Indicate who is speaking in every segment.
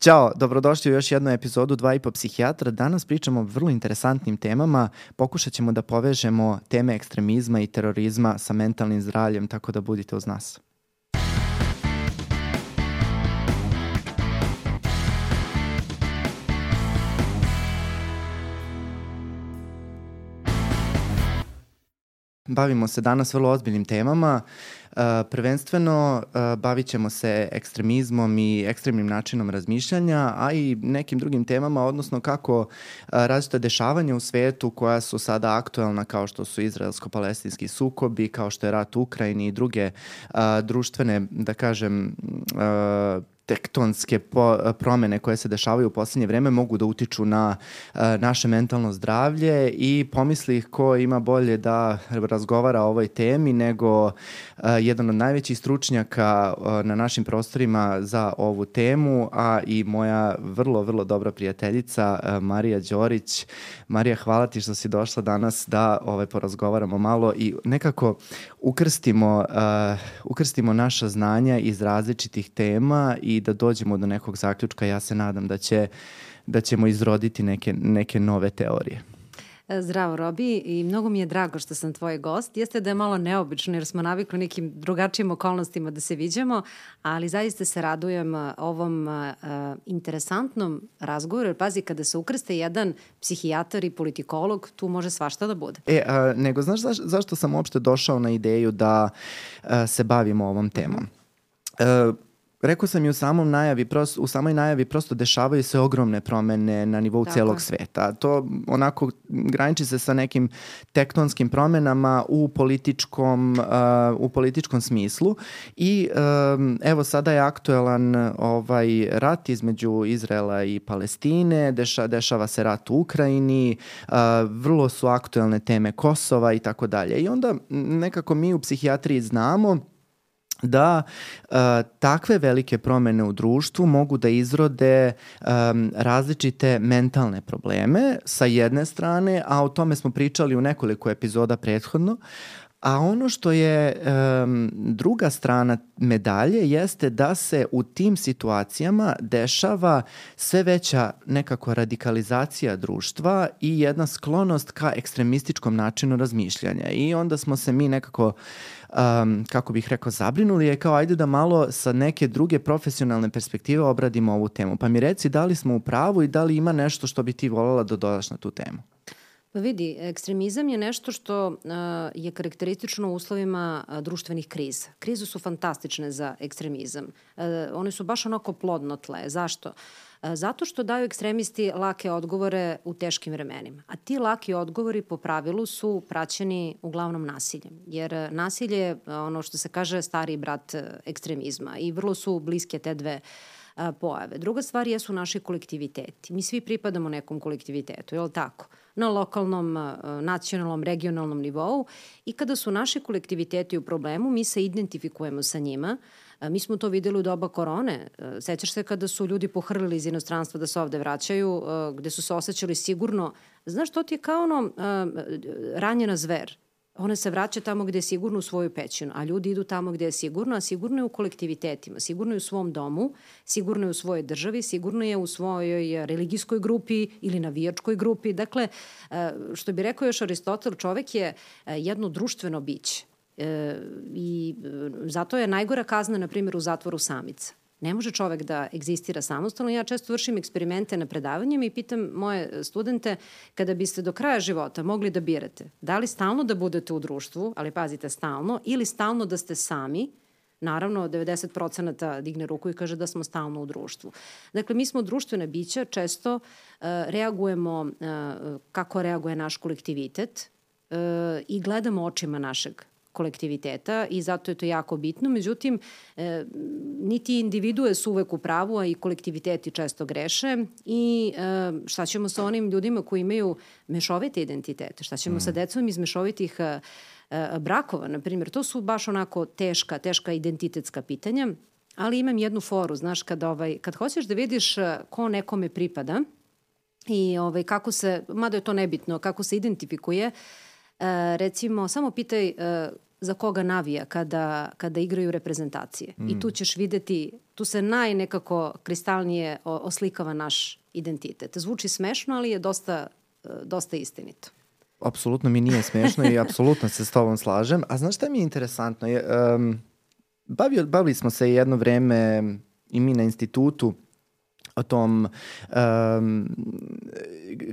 Speaker 1: Ćao, dobrodošli u još jednu epizodu Dva i po psihijatra. Danas pričamo o vrlo interesantnim temama. Pokušat ćemo da povežemo teme ekstremizma i terorizma sa mentalnim zdravljem, tako da budite uz nas. Bavimo se danas vrlo ozbiljnim temama. Uh, prvenstveno uh, bavit ćemo se ekstremizmom i ekstremnim načinom razmišljanja, a i nekim drugim temama, odnosno kako uh, različite dešavanja u svetu koja su sada aktuelna kao što su izraelsko-palestinski sukobi, kao što je rat u Ukrajini i druge društvene, da kažem, tektonske po, promene koje se dešavaju u poslednje vreme mogu da utiču na uh, naše mentalno zdravlje i pomisli ko ima bolje da razgovara o ovoj temi nego uh, jedan od najvećih stručnjaka uh, na našim prostorima za ovu temu, a i moja vrlo, vrlo dobra prijateljica uh, Marija Đorić. Marija, hvala ti što si došla danas da ovaj, porazgovaramo malo i nekako ukrstimo, uh, ukrstimo naša znanja iz različitih tema i da dođemo do nekog zaključka, ja se nadam da, će, da ćemo izroditi neke, neke nove teorije.
Speaker 2: E, zdravo, Robi, i mnogo mi je drago što sam tvoj gost. Jeste da je malo neobično jer smo navikli nekim drugačijim okolnostima da se viđamo, ali zaista se radujem e, ovom uh, interesantnom razgovoru, jer pazi, kada se ukrste jedan psihijatar i politikolog, tu može svašta da bude.
Speaker 1: E, a, nego znaš zaš, zašto sam uopšte došao na ideju da a, se bavimo ovom temom? Uh, Rekao sam i u samom najavi, prosto, u samoj najavi prosto dešavaju se ogromne promene na nivou Tako. celog sveta. To onako graniči se sa nekim tektonskim promenama u političkom, uh, u političkom smislu i um, evo sada je aktuelan ovaj rat između Izraela i Palestine, deša, dešava se rat u Ukrajini, uh, vrlo su aktuelne teme Kosova i tako dalje. I onda nekako mi u psihijatriji znamo da uh, takve velike promene u društvu mogu da izrode um, različite mentalne probleme sa jedne strane, a o tome smo pričali u nekoliko epizoda prethodno, A ono što je um, druga strana medalje jeste da se u tim situacijama dešava sve veća nekako radikalizacija društva i jedna sklonost ka ekstremističkom načinu razmišljanja. I onda smo se mi nekako um, kako bih rekao, zabrinuli je kao ajde da malo sa neke druge profesionalne perspektive obradimo ovu temu. Pa mi reci da li smo u pravu i da li ima nešto što bi ti voljela da dodaš na tu temu?
Speaker 2: Pa vidi, ekstremizam je nešto što je karakteristično u uslovima društvenih kriza. Krize su fantastične za ekstremizam. One su baš onako plodno tle. Zašto? Zato što daju ekstremisti lake odgovore u teškim vremenima. A ti laki odgovori po pravilu su praćeni uglavnom nasiljem. Jer nasilje je ono što se kaže stari brat ekstremizma i vrlo su bliske te dve pojave. Druga stvar jesu naši kolektiviteti. Mi svi pripadamo nekom kolektivitetu, je li tako? Na lokalnom, nacionalnom, regionalnom nivou i kada su naši kolektiviteti u problemu, mi se identifikujemo sa njima. Mi smo to videli u doba korone. Sećaš se kada su ljudi pohrlili iz inostranstva da se ovde vraćaju, gde su se osjećali sigurno. Znaš, to ti je kao ono ranjena zver ona se vraća tamo gde je sigurno u svoju pećinu, a ljudi idu tamo gde je sigurno, a sigurno je u kolektivitetima, sigurno je u svom domu, sigurno je u svojoj državi, sigurno je u svojoj religijskoj grupi ili navijačkoj grupi. Dakle, e, što bi rekao još Aristotel, čovek je e, jedno društveno biće. E, I zato je najgora kazna, na primjer, u zatvoru samica. Ne može čovek da egzistira samostalno. Ja često vršim eksperimente na predavanjima i pitam moje studente kada biste do kraja života mogli da birate da li stalno da budete u društvu, ali pazite stalno, ili stalno da ste sami, Naravno, 90% digne ruku i kaže da smo stalno u društvu. Dakle, mi smo društvene bića, često uh, reagujemo uh, kako reaguje naš kolektivitet uh, i gledamo očima našeg kolektiviteta i zato je to jako bitno. Međutim, e, niti individue su uvek u pravu, a i kolektiviteti često greše i e, šta ćemo sa onim ljudima koji imaju mešovite identitete? Šta ćemo mm. sa decom iz mešovitih e, e, brakova, na primjer? To su baš onako teška, teška identitetska pitanja, ali imam jednu foru, znaš, kad, ovaj, kad hoćeš da vidiš e, ko nekome pripada, i ovaj, kako se, mada je to nebitno, kako se identifikuje, uh, recimo, samo pitaj uh, za koga navija kada, kada igraju reprezentacije. Mm. I tu ćeš videti, tu se naj nekako kristalnije oslikava naš identitet. Zvuči smešno, ali je dosta, dosta istinito.
Speaker 1: Apsolutno mi nije smešno i apsolutno se s tobom slažem. A znaš šta mi je interesantno? Je, um, bavio, bavili smo se jedno vreme i mi na institutu o tom, um,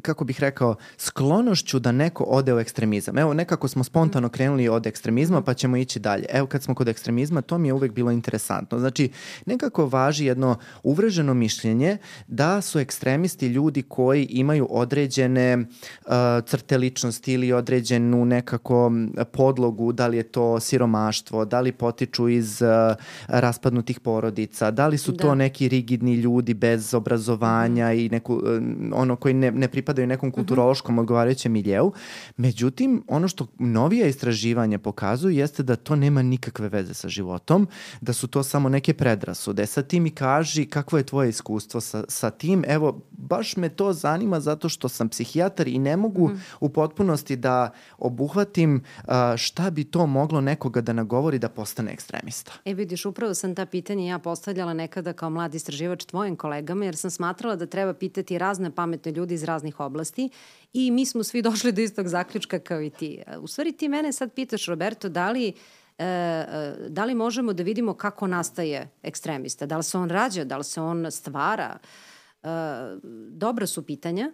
Speaker 1: kako bih rekao, sklonošću da neko ode u ekstremizam. Evo, nekako smo spontano krenuli od ekstremizma, pa ćemo ići dalje. Evo, kad smo kod ekstremizma, to mi je uvek bilo interesantno. Znači, nekako važi jedno uvreženo mišljenje da su ekstremisti ljudi koji imaju određene uh, crte ličnosti ili određenu nekako podlogu, da li je to siromaštvo, da li potiču iz uh, raspadnutih porodica, da li su da. to neki rigidni ljudi bez obrazovanja i neku, e, ono koji ne, ne pripadaju nekom mhm. kulturološkom odgovarajućem miljeu. Međutim, ono što novija istraživanja pokazuju jeste da to nema nikakve veze sa životom, da su to samo neke predrasude. Sa tim mi kaži kakvo je tvoje iskustvo sa, sa tim. Evo, baš me to zanima zato što sam psihijatar i ne mogu mm. u potpunosti da obuhvatim uh, šta bi to moglo nekoga da nagovori da postane ekstremista.
Speaker 2: E vidiš, upravo sam ta pitanja ja postavljala nekada kao mladi istraživač tvojim kolegama jer sam smatrala da treba pitati razne pametne ljudi iz raznih oblasti i mi smo svi došli do istog zaključka kao i ti. U stvari ti mene sad pitaš, Roberto, da li E, e, da li možemo da vidimo kako nastaje ekstremista? Da li se on rađa? Da li se on stvara? E, dobra su pitanja.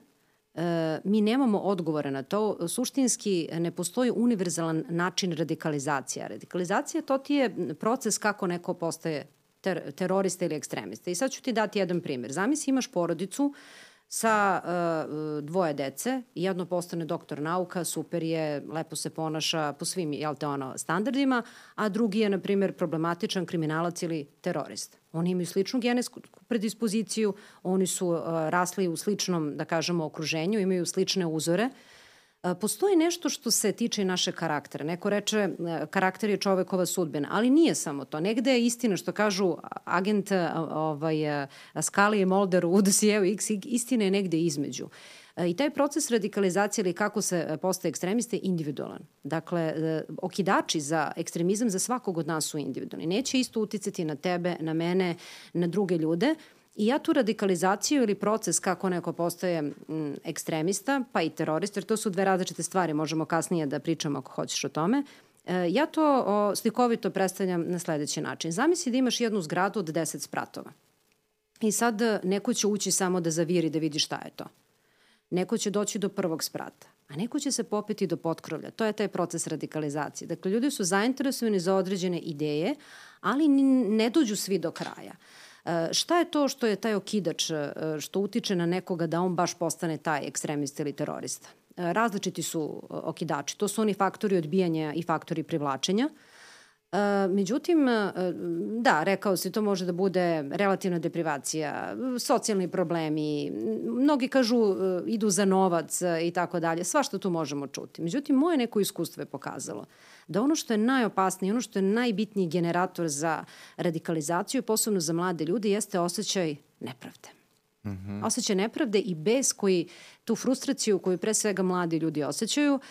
Speaker 2: E, mi nemamo odgovore na to. Suštinski ne postoji univerzalan način radikalizacija. Radikalizacija to ti je proces kako neko postaje ter, terorista ili ekstremista. I sad ću ti dati jedan primjer. Zamisli imaš porodicu sa uh, dvoje dece, jedno postane doktor nauka, super je, lepo se ponaša po svim jel te ono, standardima, a drugi je, na primjer, problematičan kriminalac ili terorist. Oni imaju sličnu genesku predispoziciju, oni su uh, rasli u sličnom, da kažemo, okruženju, imaju slične uzore, uh, Postoji nešto što se tiče našeg karaktera. Neko reče e, karakter je čovekova sudbina, ali nije samo to. Negde je istina što kažu agent e, ovaj, e, Skali i Molder u dosijevu X, istina je negde između. I taj proces radikalizacije ili kako se postaje ekstremiste je individualan. Dakle, okidači za ekstremizam za svakog od nas su individualni. Neće isto uticati na tebe, na mene, na druge ljude, I ja tu radikalizaciju ili proces kako neko postaje m, ekstremista, pa i terorista, jer to su dve različite stvari, možemo kasnije da pričamo ako hoćeš o tome, e, ja to o, slikovito predstavljam na sledeći način. Zamisli da imaš jednu zgradu od 10 spratova. I sad e, neko će ući samo da zaviri da vidi šta je to. Neko će doći do prvog sprata, a neko će se popeti do potkrovlja. To je taj proces radikalizacije. Dakle, ljudi su zainteresovani za određene ideje, ali ne dođu svi do kraja. E, šta je to što je taj okidač, e, što utiče na nekoga da on baš postane taj ekstremista ili terorista? E, različiti su okidači. To su oni faktori odbijanja i faktori privlačenja. Međutim, da, rekao si, to može da bude relativna deprivacija, socijalni problemi, mnogi kažu idu za novac i tako dalje, sva što tu možemo čuti. Međutim, moje neko iskustvo je pokazalo da ono što je najopasnije, ono što je najbitniji generator za radikalizaciju, posebno za mlade ljude, jeste osjećaj nepravde. Mm -hmm. Osjećaj nepravde i bez koji, tu frustraciju koju pre svega mladi ljudi osjećaju, uh,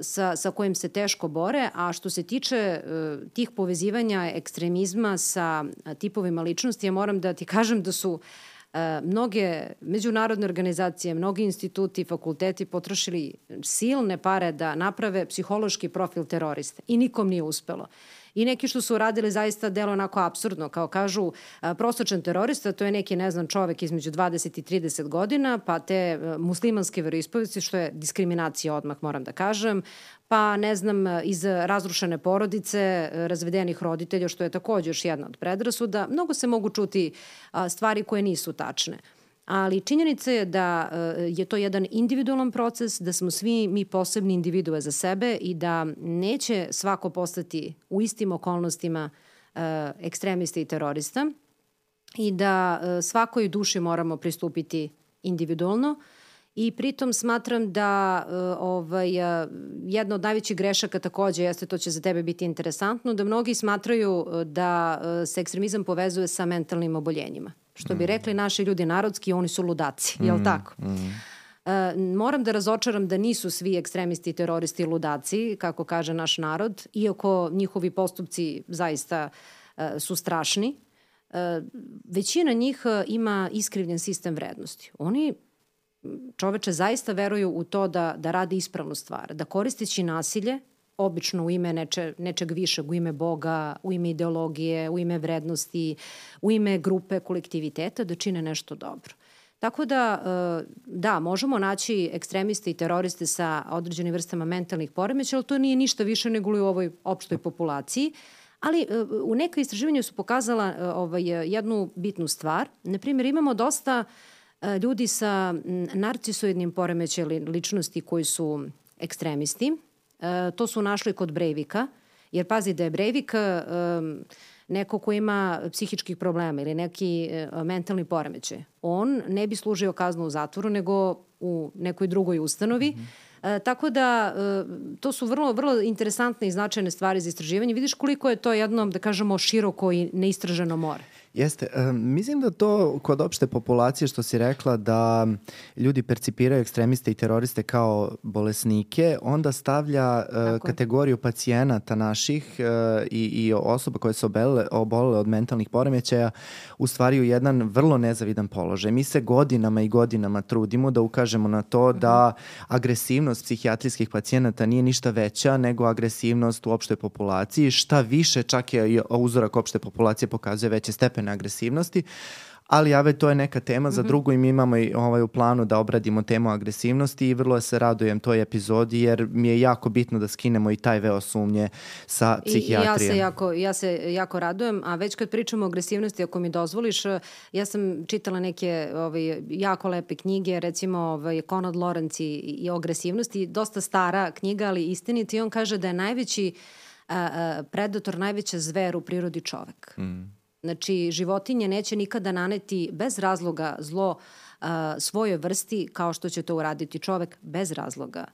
Speaker 2: sa, sa kojim se teško bore, a što se tiče uh, tih povezivanja ekstremizma sa tipovima ličnosti, ja moram da ti kažem da su E, mnoge međunarodne organizacije, mnogi instituti fakulteti potrošili silne pare da naprave psihološki profil terorista i nikom nije uspelo i neki što su uradili zaista delo onako absurdno, kao kažu prostočan terorista, to je neki, ne znam, čovek između 20 i 30 godina, pa te e, muslimanske veroispovesti, što je diskriminacija odmah, moram da kažem, pa ne znam, iz razrušene porodice, razvedenih roditelja, što je takođe još jedna od predrasuda. Mnogo se mogu čuti stvari koje nisu tačne. Ali činjenica je da e, je to jedan individualan proces, da smo svi mi posebni individue za sebe i da neće svako postati u istim okolnostima e, ekstremista i terorista i da e, svakoj duši moramo pristupiti individualno i pritom smatram da ovaj, jedna od najvećih grešaka takođe jeste, to će za tebe biti interesantno, da mnogi smatraju da se ekstremizam povezuje sa mentalnim oboljenjima. Što bi rekli naši ljudi narodski, oni su ludaci, mm, jel tako? Mm. E, moram da razočaram da nisu svi ekstremisti, teroristi, ludaci, kako kaže naš narod, iako njihovi postupci zaista e, su strašni. E, većina njih e, ima iskrivljen sistem vrednosti. Oni čoveče zaista veruju u to da, da radi ispravnu stvar, da koristeći nasilje, obično u ime neče, nečeg višeg, u ime Boga, u ime ideologije, u ime vrednosti, u ime grupe, kolektiviteta, da čine nešto dobro. Tako da, e, da, možemo naći ekstremiste i teroriste sa određenim vrstama mentalnih poremeća, ali to nije ništa više nego u ovoj opštoj populaciji. Ali e, u neka istraživanja su pokazala e, ovaj, jednu bitnu stvar. Naprimjer, imamo dosta ljudi sa narcisoidnim poremećajem ličnosti koji su ekstremisti. To su našli kod Breivika, jer pazi da je Breivik neko ko ima psihičkih problema ili neki e, mentalni poremećaj, on ne bi služio kaznu u zatvoru nego u nekoj drugoj ustanovi. Mm -hmm. E, tako da e, to su vrlo vrlo interesantne i značajne stvari za istraživanje. Vidiš koliko je to jedno da kažemo široko i neistraženo more.
Speaker 1: Jeste. Um, mislim da to kod opšte populacije što si rekla da ljudi percipiraju ekstremiste i teroriste kao bolesnike, onda stavlja uh, kategoriju pacijenata naših uh, i, i osoba koje su obele, obolele od mentalnih poremećaja u stvari u jedan vrlo nezavidan položaj. Mi se godinama i godinama trudimo da ukažemo na to da agresivnost psihijatrijskih pacijenata nije ništa veća nego agresivnost u opštoj populaciji. Šta više, čak je uzorak opšte populacije pokazuje veće stepen društvene agresivnosti, ali ave to je neka tema za mhm. drugu i mi imamo i ovaj u planu da obradimo temu agresivnosti i vrlo se radujem toj epizodi jer mi je jako bitno da skinemo i taj veo sumnje sa psihijatrijem.
Speaker 2: I ja se jako, ja se jako radujem, a već kad pričamo o agresivnosti, ako mi dozvoliš, ja sam čitala neke ovaj, jako lepe knjige, recimo ovaj, Conrad Lorenz i, i o agresivnosti, dosta stara knjiga, ali istinita i on kaže da je najveći a, a, predator, najveća zver u prirodi čovek. Mm Znači, životinje neće nikada naneti bez razloga zlo uh, svojoj vrsti kao što će to uraditi čovek bez razloga.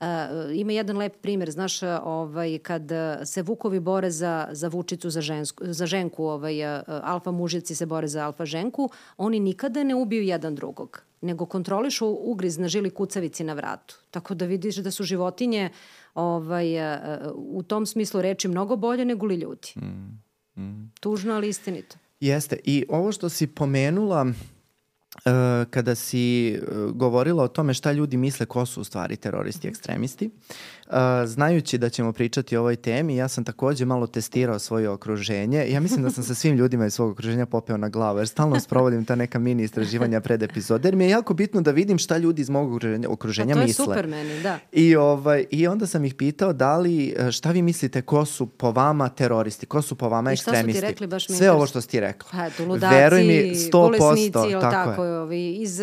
Speaker 2: Uh, ima jedan lep primer, znaš, ovaj, kad se vukovi bore za, za vučicu, za, žensku, za ženku, ovaj, uh, alfa mužici se bore za alfa ženku, oni nikada ne ubiju jedan drugog, nego kontrolišu ugriz na žili kucavici na vratu. Tako da vidiš da su životinje ovaj, u tom smislu reči mnogo bolje nego li ljudi. Mm. Mm. Tužno, ali istinito.
Speaker 1: Jeste. I ovo što si pomenula, Uh, kada si uh, govorila o tome šta ljudi misle ko su u stvari teroristi i ekstremisti, znajući da ćemo pričati o ovoj temi, ja sam takođe malo testirao svoje okruženje. Ja mislim da sam sa svim ljudima iz svog okruženja popeo na glavu, jer stalno sprovodim ta neka mini istraživanja pred epizode, jer mi je jako bitno da vidim šta ljudi iz mog okruženja, okruženja misle.
Speaker 2: to je super meni, da.
Speaker 1: I, ovaj, I onda sam ih pitao da li, šta vi mislite ko su po vama teroristi, ko su po vama ekstremisti. I šta su ti
Speaker 2: rekli baš mi
Speaker 1: Sve ovo što si ti rekla.
Speaker 2: Pa, tu ludaci, Veruj mi, 100%, bolesnici, tako, tako je ovi, iz,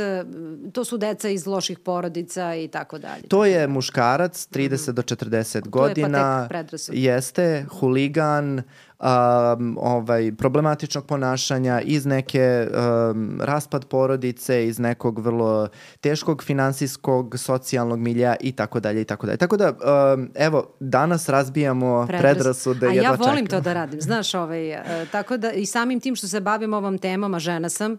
Speaker 2: to su deca iz loših porodica i tako dalje.
Speaker 1: To je muškarac, 30 mm -hmm. Do 40 godina.
Speaker 2: To je
Speaker 1: Jeste, huligan, um, ovaj, problematičnog ponašanja, iz neke um, raspad porodice, iz nekog vrlo teškog finansijskog, socijalnog milja i tako dalje i tako dalje. Tako da, um, evo, danas razbijamo Predras. predrasude.
Speaker 2: A ja volim čekam. to da radim, znaš, ovaj, uh, tako da i samim tim što se bavim ovom temom, a žena sam,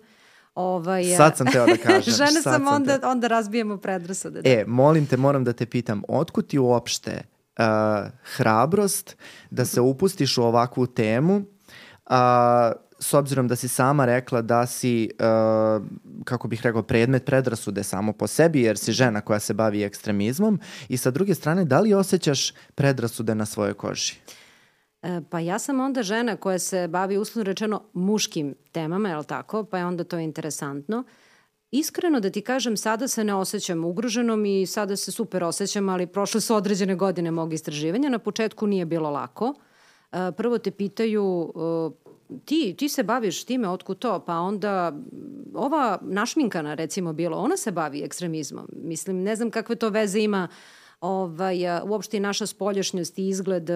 Speaker 1: Ovaj, Sad sam teo da kažem.
Speaker 2: Žene sam, sam onda, te... onda razbijemo predrasude.
Speaker 1: Da. E, molim te, moram da te pitam, otkud ti uopšte uh, hrabrost da se upustiš u ovakvu temu, uh, s obzirom da si sama rekla da si, uh, kako bih rekao, predmet predrasude samo po sebi, jer si žena koja se bavi ekstremizmom, i sa druge strane, da li osjećaš predrasude na svojoj koži? Uh,
Speaker 2: E, pa ja sam onda žena koja se bavi uslovno rečeno muškim temama, je li tako? Pa je onda to interesantno. Iskreno da ti kažem, sada se ne osjećam ugroženom i sada se super osjećam, ali prošle su određene godine mog istraživanja. Na početku nije bilo lako. E, prvo te pitaju e, ti, ti se baviš time, otku to? Pa onda ova našminkana recimo bilo, ona se bavi ekstremizmom. Mislim, ne znam kakve to veze ima uh, ovaj, uopšte i naša spoljašnjost i izgled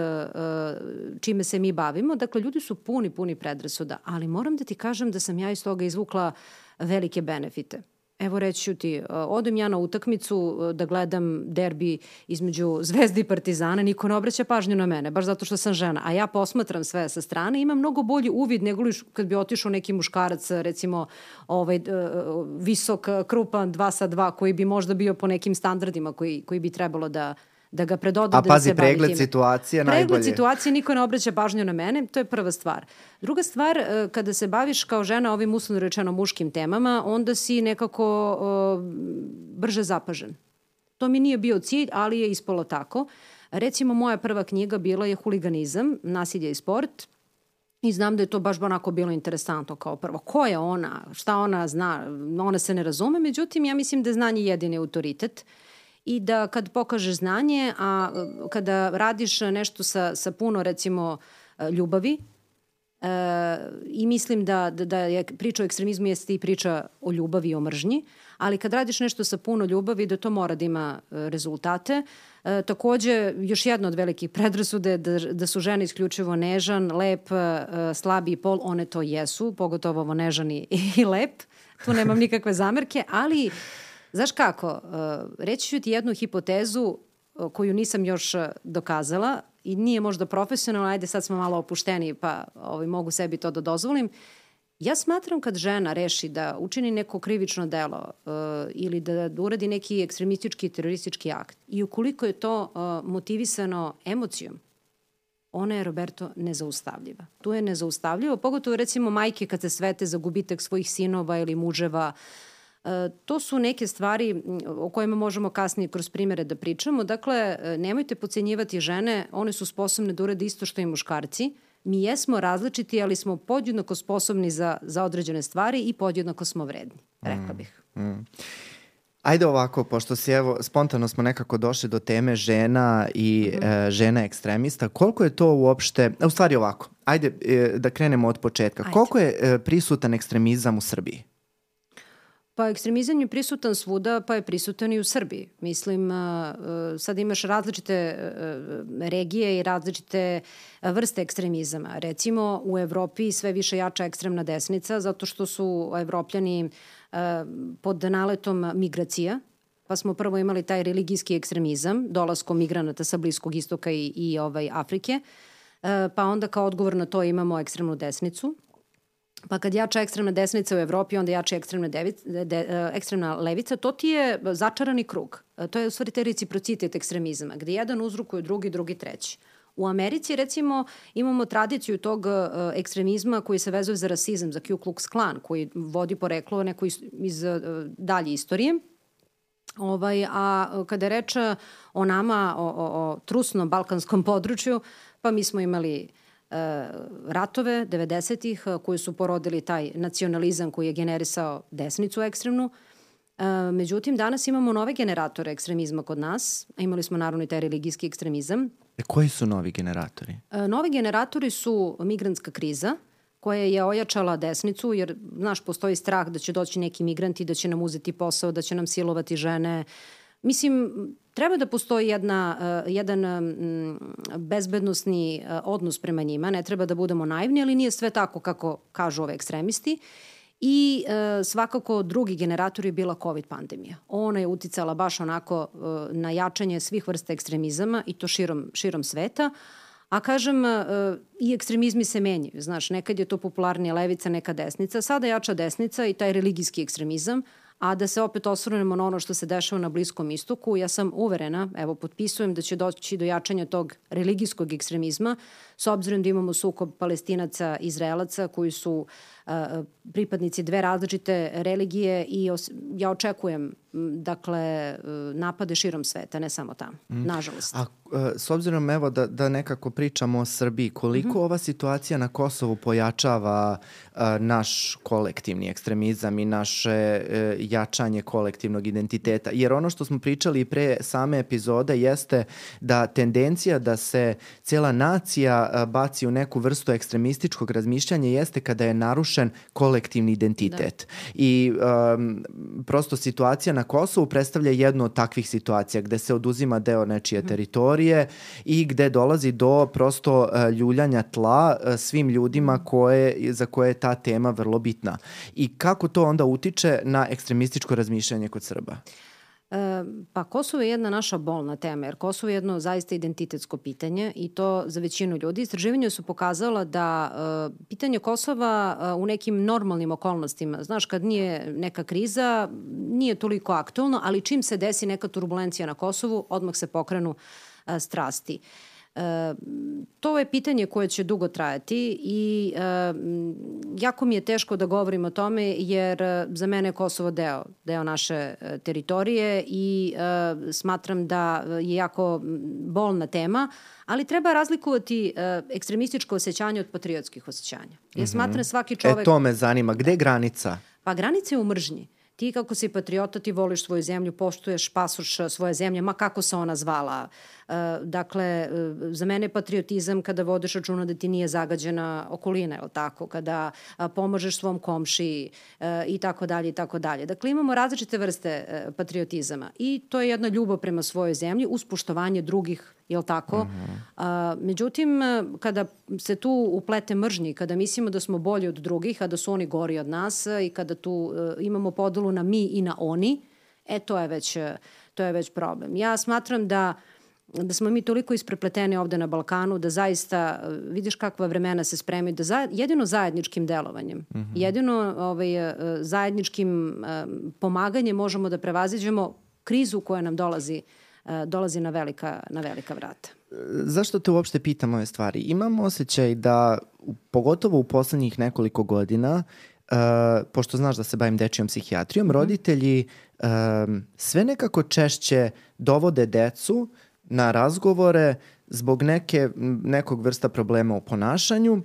Speaker 2: čime se mi bavimo. Dakle, ljudi su puni, puni predrasuda, ali moram da ti kažem da sam ja iz toga izvukla velike benefite. Evo reći ću ti, odem ja na utakmicu da gledam derbi između Zvezde i Partizana, niko ne obraća pažnju na mene, baš zato što sam žena, a ja posmatram sve sa strane, imam mnogo bolji uvid nego li kad bi otišao neki muškarac, recimo ovaj, visok, krupan, dva sa dva, koji bi možda bio po nekim standardima koji, koji bi trebalo da, da ga predoda
Speaker 1: A
Speaker 2: da
Speaker 1: pazi,
Speaker 2: se bavi
Speaker 1: pregled
Speaker 2: time.
Speaker 1: situacije
Speaker 2: Pregled
Speaker 1: najbolje.
Speaker 2: situacije, niko ne obraća pažnju na mene, to je prva stvar. Druga stvar, e, kada se baviš kao žena ovim uslovno rečeno muškim temama, onda si nekako o, brže zapažen. To mi nije bio cilj, ali je ispalo tako. Recimo, moja prva knjiga bila je Huliganizam, nasilje i sport, I znam da je to baš onako bilo interesantno kao prvo. Ko je ona? Šta ona zna? Ona se ne razume. Međutim, ja mislim da je znanje jedini autoritet i da kad pokažeš znanje, a kada radiš nešto sa, sa puno recimo ljubavi, e, i mislim da, da, da je priča o ekstremizmu jeste i priča o ljubavi i o mržnji, ali kad radiš nešto sa puno ljubavi, da to mora da ima e, rezultate. E, takođe, još jedna od velikih predrasude da, da su žene isključivo nežan, lep, e, slabi pol, one to jesu, pogotovo ovo nežan i, i lep, tu nemam nikakve zamerke, ali Znaš kako, e, reći ću ti jednu hipotezu e, koju nisam još e, dokazala i nije možda profesionalno, ajde sad smo malo opušteni pa ovaj, mogu sebi to da dozvolim. Ja smatram kad žena reši da učini neko krivično delo uh, ili da, uradi neki ekstremistički teroristički akt i ukoliko je to uh, motivisano emocijom, ona je, Roberto, nezaustavljiva. Tu je nezaustavljivo, pogotovo recimo majke kad se svete za gubitak svojih sinova ili muževa, uh, to su neke stvari o kojima možemo kasnije kroz primere da pričamo. Dakle, e, nemojte pocenjivati žene, one su sposobne da urade isto što i muškarci. Mi jesmo različiti, ali smo podjednako sposobni za, za određene stvari i podjednako smo vredni, rekla bih. Mm, mm.
Speaker 1: Ajde ovako, pošto si evo, spontano smo nekako došli do teme žena i mm e, žena ekstremista, koliko je to uopšte, u stvari ovako, ajde e, da krenemo od početka, ajde. koliko je e, prisutan ekstremizam u Srbiji?
Speaker 2: Pa ekstremizam je prisutan svuda, pa je prisutan i u Srbiji. Mislim, sad imaš različite regije i različite vrste ekstremizama. Recimo, u Evropi sve više jača ekstremna desnica, zato što su evropljani pod naletom migracija, pa smo prvo imali taj religijski ekstremizam, dolaskom migranata sa Bliskog istoka i, i ovaj, Afrike, pa onda kao odgovor na to imamo ekstremnu desnicu, Pa kad jača ekstremna desnica u Evropi, onda jača ekstremna, devic, de, de, e, ekstremna levica, to ti je začarani krug. E, to je u stvari te reciprocitet ekstremizma, gde jedan uzrukuje drugi, drugi, treći. U Americi, recimo, imamo tradiciju tog uh, ekstremizma koji se vezuje za rasizam, za Ku Klux Klan, koji vodi poreklo neko iz, iz dalje istorije. Ovaj, a kada je reč o nama, o, o, o trusnom balkanskom području, pa mi smo imali E, ratove 90-ih e, koji su porodili taj nacionalizam koji je generisao desnicu ekstremnu. E, međutim, danas imamo nove generatore ekstremizma kod nas. Imali smo naravno i taj religijski ekstremizam.
Speaker 1: E, koji su novi generatori?
Speaker 2: Novi generatori su migrantska kriza, koja je ojačala desnicu, jer, znaš, postoji strah da će doći neki migranti, da će nam uzeti posao, da će nam silovati žene. Mislim, treba da postoji jedna, uh, jedan bezbednostni uh, odnos prema njima, ne treba da budemo naivni, ali nije sve tako kako kažu ove ekstremisti. I uh, svakako drugi generator je bila COVID pandemija. Ona je uticala baš onako uh, na jačanje svih vrsta ekstremizama i to širom, širom sveta. A kažem, uh, i ekstremizmi se menjaju. Znaš, nekad je to popularnija levica, neka desnica. Sada jača desnica i taj religijski ekstremizam, A da se opet osvrnemo na ono što se dešava na Bliskom istoku, ja sam uverena, evo potpisujem da će doći do jačanja tog religijskog ekstremizma, s obzirom da imamo sukob palestinaca i izraelaca koji su pripadnici dve različite religije i os, ja očekujem dakle napade širom sveta, ne samo tamo, mm. nažalost.
Speaker 1: A e, s obzirom evo da, da nekako pričamo o Srbiji, koliko mm -hmm. ova situacija na Kosovu pojačava uh, naš kolektivni ekstremizam i naše jačanje kolektivnog identiteta? Jer ono što smo pričali pre same epizode jeste da tendencija da se cela nacija baci u neku vrstu ekstremističkog razmišljanja jeste kada je narušen kolektivni identitet. Da. I um, prosto situacija na Kosovu predstavlja jednu od takvih situacija gde se oduzima deo nečije teritorije i gde dolazi do prosto uh, ljuljanja tla uh, svim ljudima koje, za koje je ta tema vrlo bitna. I kako to onda utiče na ekstremističko razmišljanje kod Srba?
Speaker 2: Pa Kosovo je jedna naša bolna tema, jer Kosovo je jedno zaista identitetsko pitanje i to za većinu ljudi. Istraživanja su pokazala da e, pitanje Kosova e, u nekim normalnim okolnostima, znaš, kad nije neka kriza, nije toliko aktualno, ali čim se desi neka turbulencija na Kosovu, odmah se pokrenu e, strasti. E, to je pitanje koje će dugo trajati i e, jako mi je teško da govorim o tome jer e, za mene je Kosovo deo, deo naše e, teritorije i e, smatram da je jako bolna tema, ali treba razlikovati e, ekstremističko osjećanje od patriotskih osjećanja. Ja mhm. smatram svaki čovek...
Speaker 1: E to me zanima, gde je granica?
Speaker 2: Pa granica je u mržnji ti kako si patriota, ti voliš svoju zemlju, poštuješ pasoš svoje zemlje, ma kako se ona zvala, dakle, e, za mene je patriotizam kada vodeš računa da ti nije zagađena okolina, je tako? Kada pomožeš svom komšiji i tako dalje i tako dalje. Dakle, imamo različite vrste patriotizama i to je jedna ljubav prema svojoj zemlji uz poštovanje drugih jel tako? Mm -hmm. a, međutim, kada se tu uplete mržnji, kada mislimo da smo bolji od drugih, a da su oni gori od nas i kada tu uh, imamo podelu na mi i na oni, e to je već, to je već problem. Ja smatram da da smo mi toliko isprepleteni ovde na Balkanu, da zaista uh, vidiš kakva vremena se spremaju, da za, jedino zajedničkim delovanjem, mm -hmm. jedino ovaj, uh, zajedničkim um, pomaganjem možemo da prevaziđemo krizu koja nam dolazi uh, dolazi na velika, na velika vrata.
Speaker 1: Zašto te uopšte pitam ove stvari? Imam osjećaj da, pogotovo u poslednjih nekoliko godina, uh, pošto znaš da se bavim dečijom psihijatrijom, mm -hmm. roditelji um, sve nekako češće dovode decu na razgovore zbog neke, nekog vrsta problema u ponašanju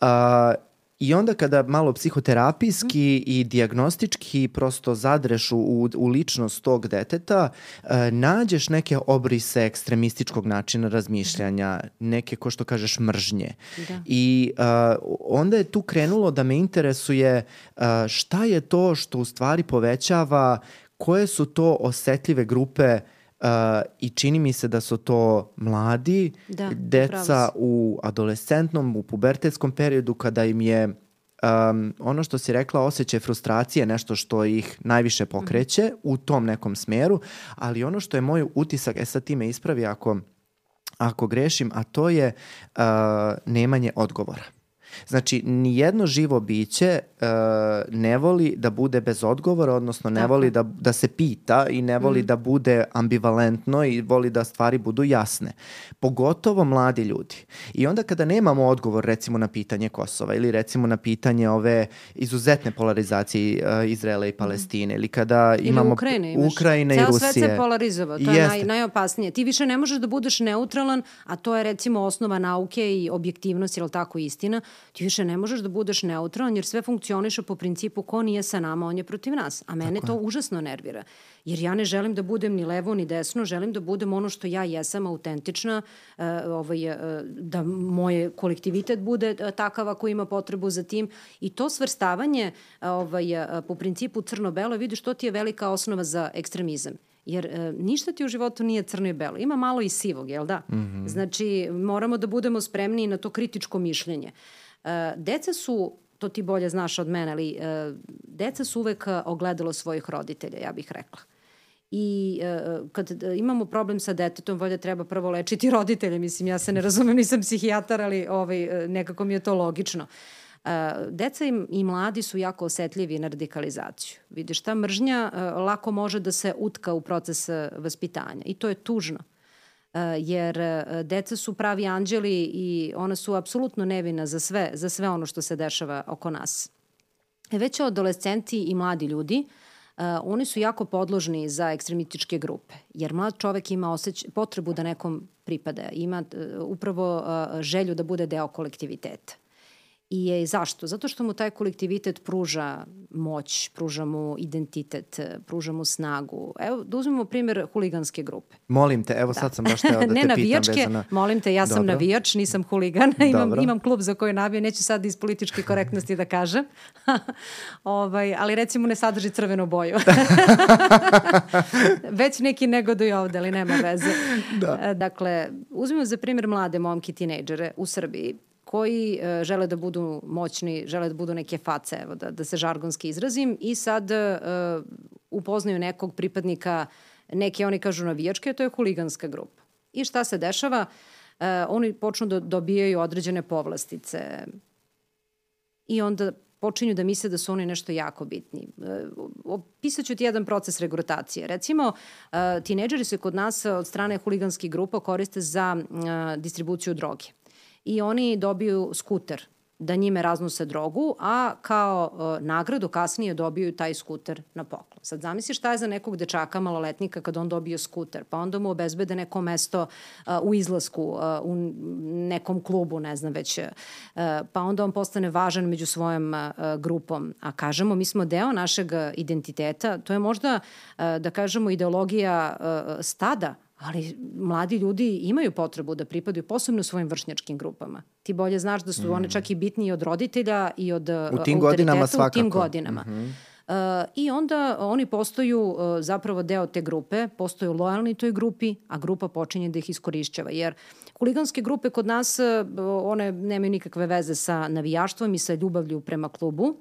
Speaker 1: a, I onda kada malo psihoterapijski i diagnostički prosto zadreš u, u ličnost tog deteta, e, nađeš neke obrise ekstremističkog načina razmišljanja, neke, ko što kažeš, mržnje. Da. I e, onda je tu krenulo da me interesuje e, šta je to što u stvari povećava, koje su to osetljive grupe uh, Uh, I čini mi se da su to mladi, da, deca u adolescentnom, u pubertetskom periodu kada im je um, ono što si rekla, osjećaj frustracije, nešto što ih najviše pokreće mm u tom nekom smeru, ali ono što je moj utisak, e sad ti me ispravi ako, ako grešim, a to je uh, nemanje odgovora. Znači, nijedno živo biće uh, ne voli da bude bez odgovora, odnosno ne Tako. voli da, da se pita i ne voli mm. da bude ambivalentno i voli da stvari budu jasne. Pogotovo mladi ljudi. I onda kada nemamo odgovor recimo na pitanje Kosova ili recimo na pitanje ove izuzetne polarizacije uh, Izraela i Palestine ili kada ili imamo Ukrajine, imaš. Ukrajine
Speaker 2: Ceo
Speaker 1: i Rusije.
Speaker 2: svet se polarizovao, to je naj, najopasnije. Ti više ne možeš da budeš neutralan, a to je recimo osnova nauke i objektivnost, je li tako istina, ti više ne možeš da budeš neutralan jer sve funkcioniše po principu ko nije sa nama, on je protiv nas. A mene Tako to je. užasno nervira. Jer ja ne želim da budem ni levo ni desno, želim da budem ono što ja jesam, autentična, uh, ovaj, uh, da moje kolektivitet bude uh, takav ako ima potrebu za tim. I to svrstavanje ovaj, po principu crno-belo, vidiš, to ti je velika osnova za ekstremizam. Jer e, ništa ti u životu nije crno i belo. Ima malo i sivog, jel da? Mm -hmm. Znači, moramo da budemo spremni na to kritičko mišljenje. E, deca su to ti bolje znaš od mene, ali e, deca su uvek ogledalo svojih roditelja, ja bih rekla. I e, kad imamo problem sa detetom, valjda treba prvo lečiti roditelje. Mislim, ja se ne razumem, nisam psihijatar, ali ovaj, nekako mi je to logično. E, deca i, i mladi su jako osetljivi na radikalizaciju. Vidiš, ta mržnja e, lako može da se utka u proces vaspitanja i to je tužno. Eh, jer eh, deca su pravi anđeli i ona su apsolutno nevina za sve, za sve ono što se dešava oko nas. E, već adolescenti i mladi ljudi, Uh, oni su jako podložni za ekstremističke grupe, jer mlad čovek ima osjeć, potrebu da nekom pripada, ima uh, upravo uh, želju da bude deo kolektiviteta. I je zašto? Zato što mu taj kolektivitet pruža moć, pruža mu identitet, pruža mu snagu. Evo, da uzmemo primjer huliganske grupe.
Speaker 1: Molim te, evo da. sad sam baš teo da te
Speaker 2: ne
Speaker 1: pitam
Speaker 2: navijačke,
Speaker 1: vezano.
Speaker 2: molim te, ja sam
Speaker 1: Dobro.
Speaker 2: navijač, nisam huligan, imam, imam klub za koji navijam, neću sad iz političke korektnosti da kažem, ovaj, ali recimo ne sadrži crvenu boju. Već neki negoduju ovde, ali nema veze.
Speaker 1: Da.
Speaker 2: Dakle, uzmimo za primjer mlade momke, tinejdžere u Srbiji koji e, žele da budu moćni, žele da budu neke face, evo da, da se žargonski izrazim, i sad e, upoznaju nekog pripadnika neke, oni kažu navijačke, to je huliganska grupa. I šta se dešava? E, oni počnu da dobijaju određene povlastice, i onda počinju da misle da su oni nešto jako bitni. E, Opisat ću ti jedan proces regrutacije. Recimo, e, tineđeri se kod nas od strane huliganskih grupa koriste za e, distribuciju droge. I oni dobiju skuter da njime raznose drogu, a kao e, nagradu kasnije dobiju taj skuter na poklon. Sad zamisli šta je za nekog dečaka maloletnika kad on dobije skuter, pa onda mu obezbede neko mesto e, u izlasku, e, u nekom klubu, ne znam već, e, pa onda on postane važan među svojom e, grupom. A kažemo, mi smo deo našeg identiteta, to je možda, e, da kažemo, ideologija e, stada, ali mladi ljudi imaju potrebu da pripadaju posebno svojim vršnjačkim grupama. Ti bolje znaš da su mm. one čak i bitniji od roditelja i od
Speaker 1: U tim godinama
Speaker 2: u
Speaker 1: svakako.
Speaker 2: tim godinama. Mm -hmm. Uh, I onda oni postaju uh, zapravo deo te grupe, postaju lojalni toj grupi, a grupa počinje da ih iskorišćava. Jer huliganske grupe kod nas, uh, one nemaju nikakve veze sa navijaštvom i sa ljubavlju prema klubu. Uh,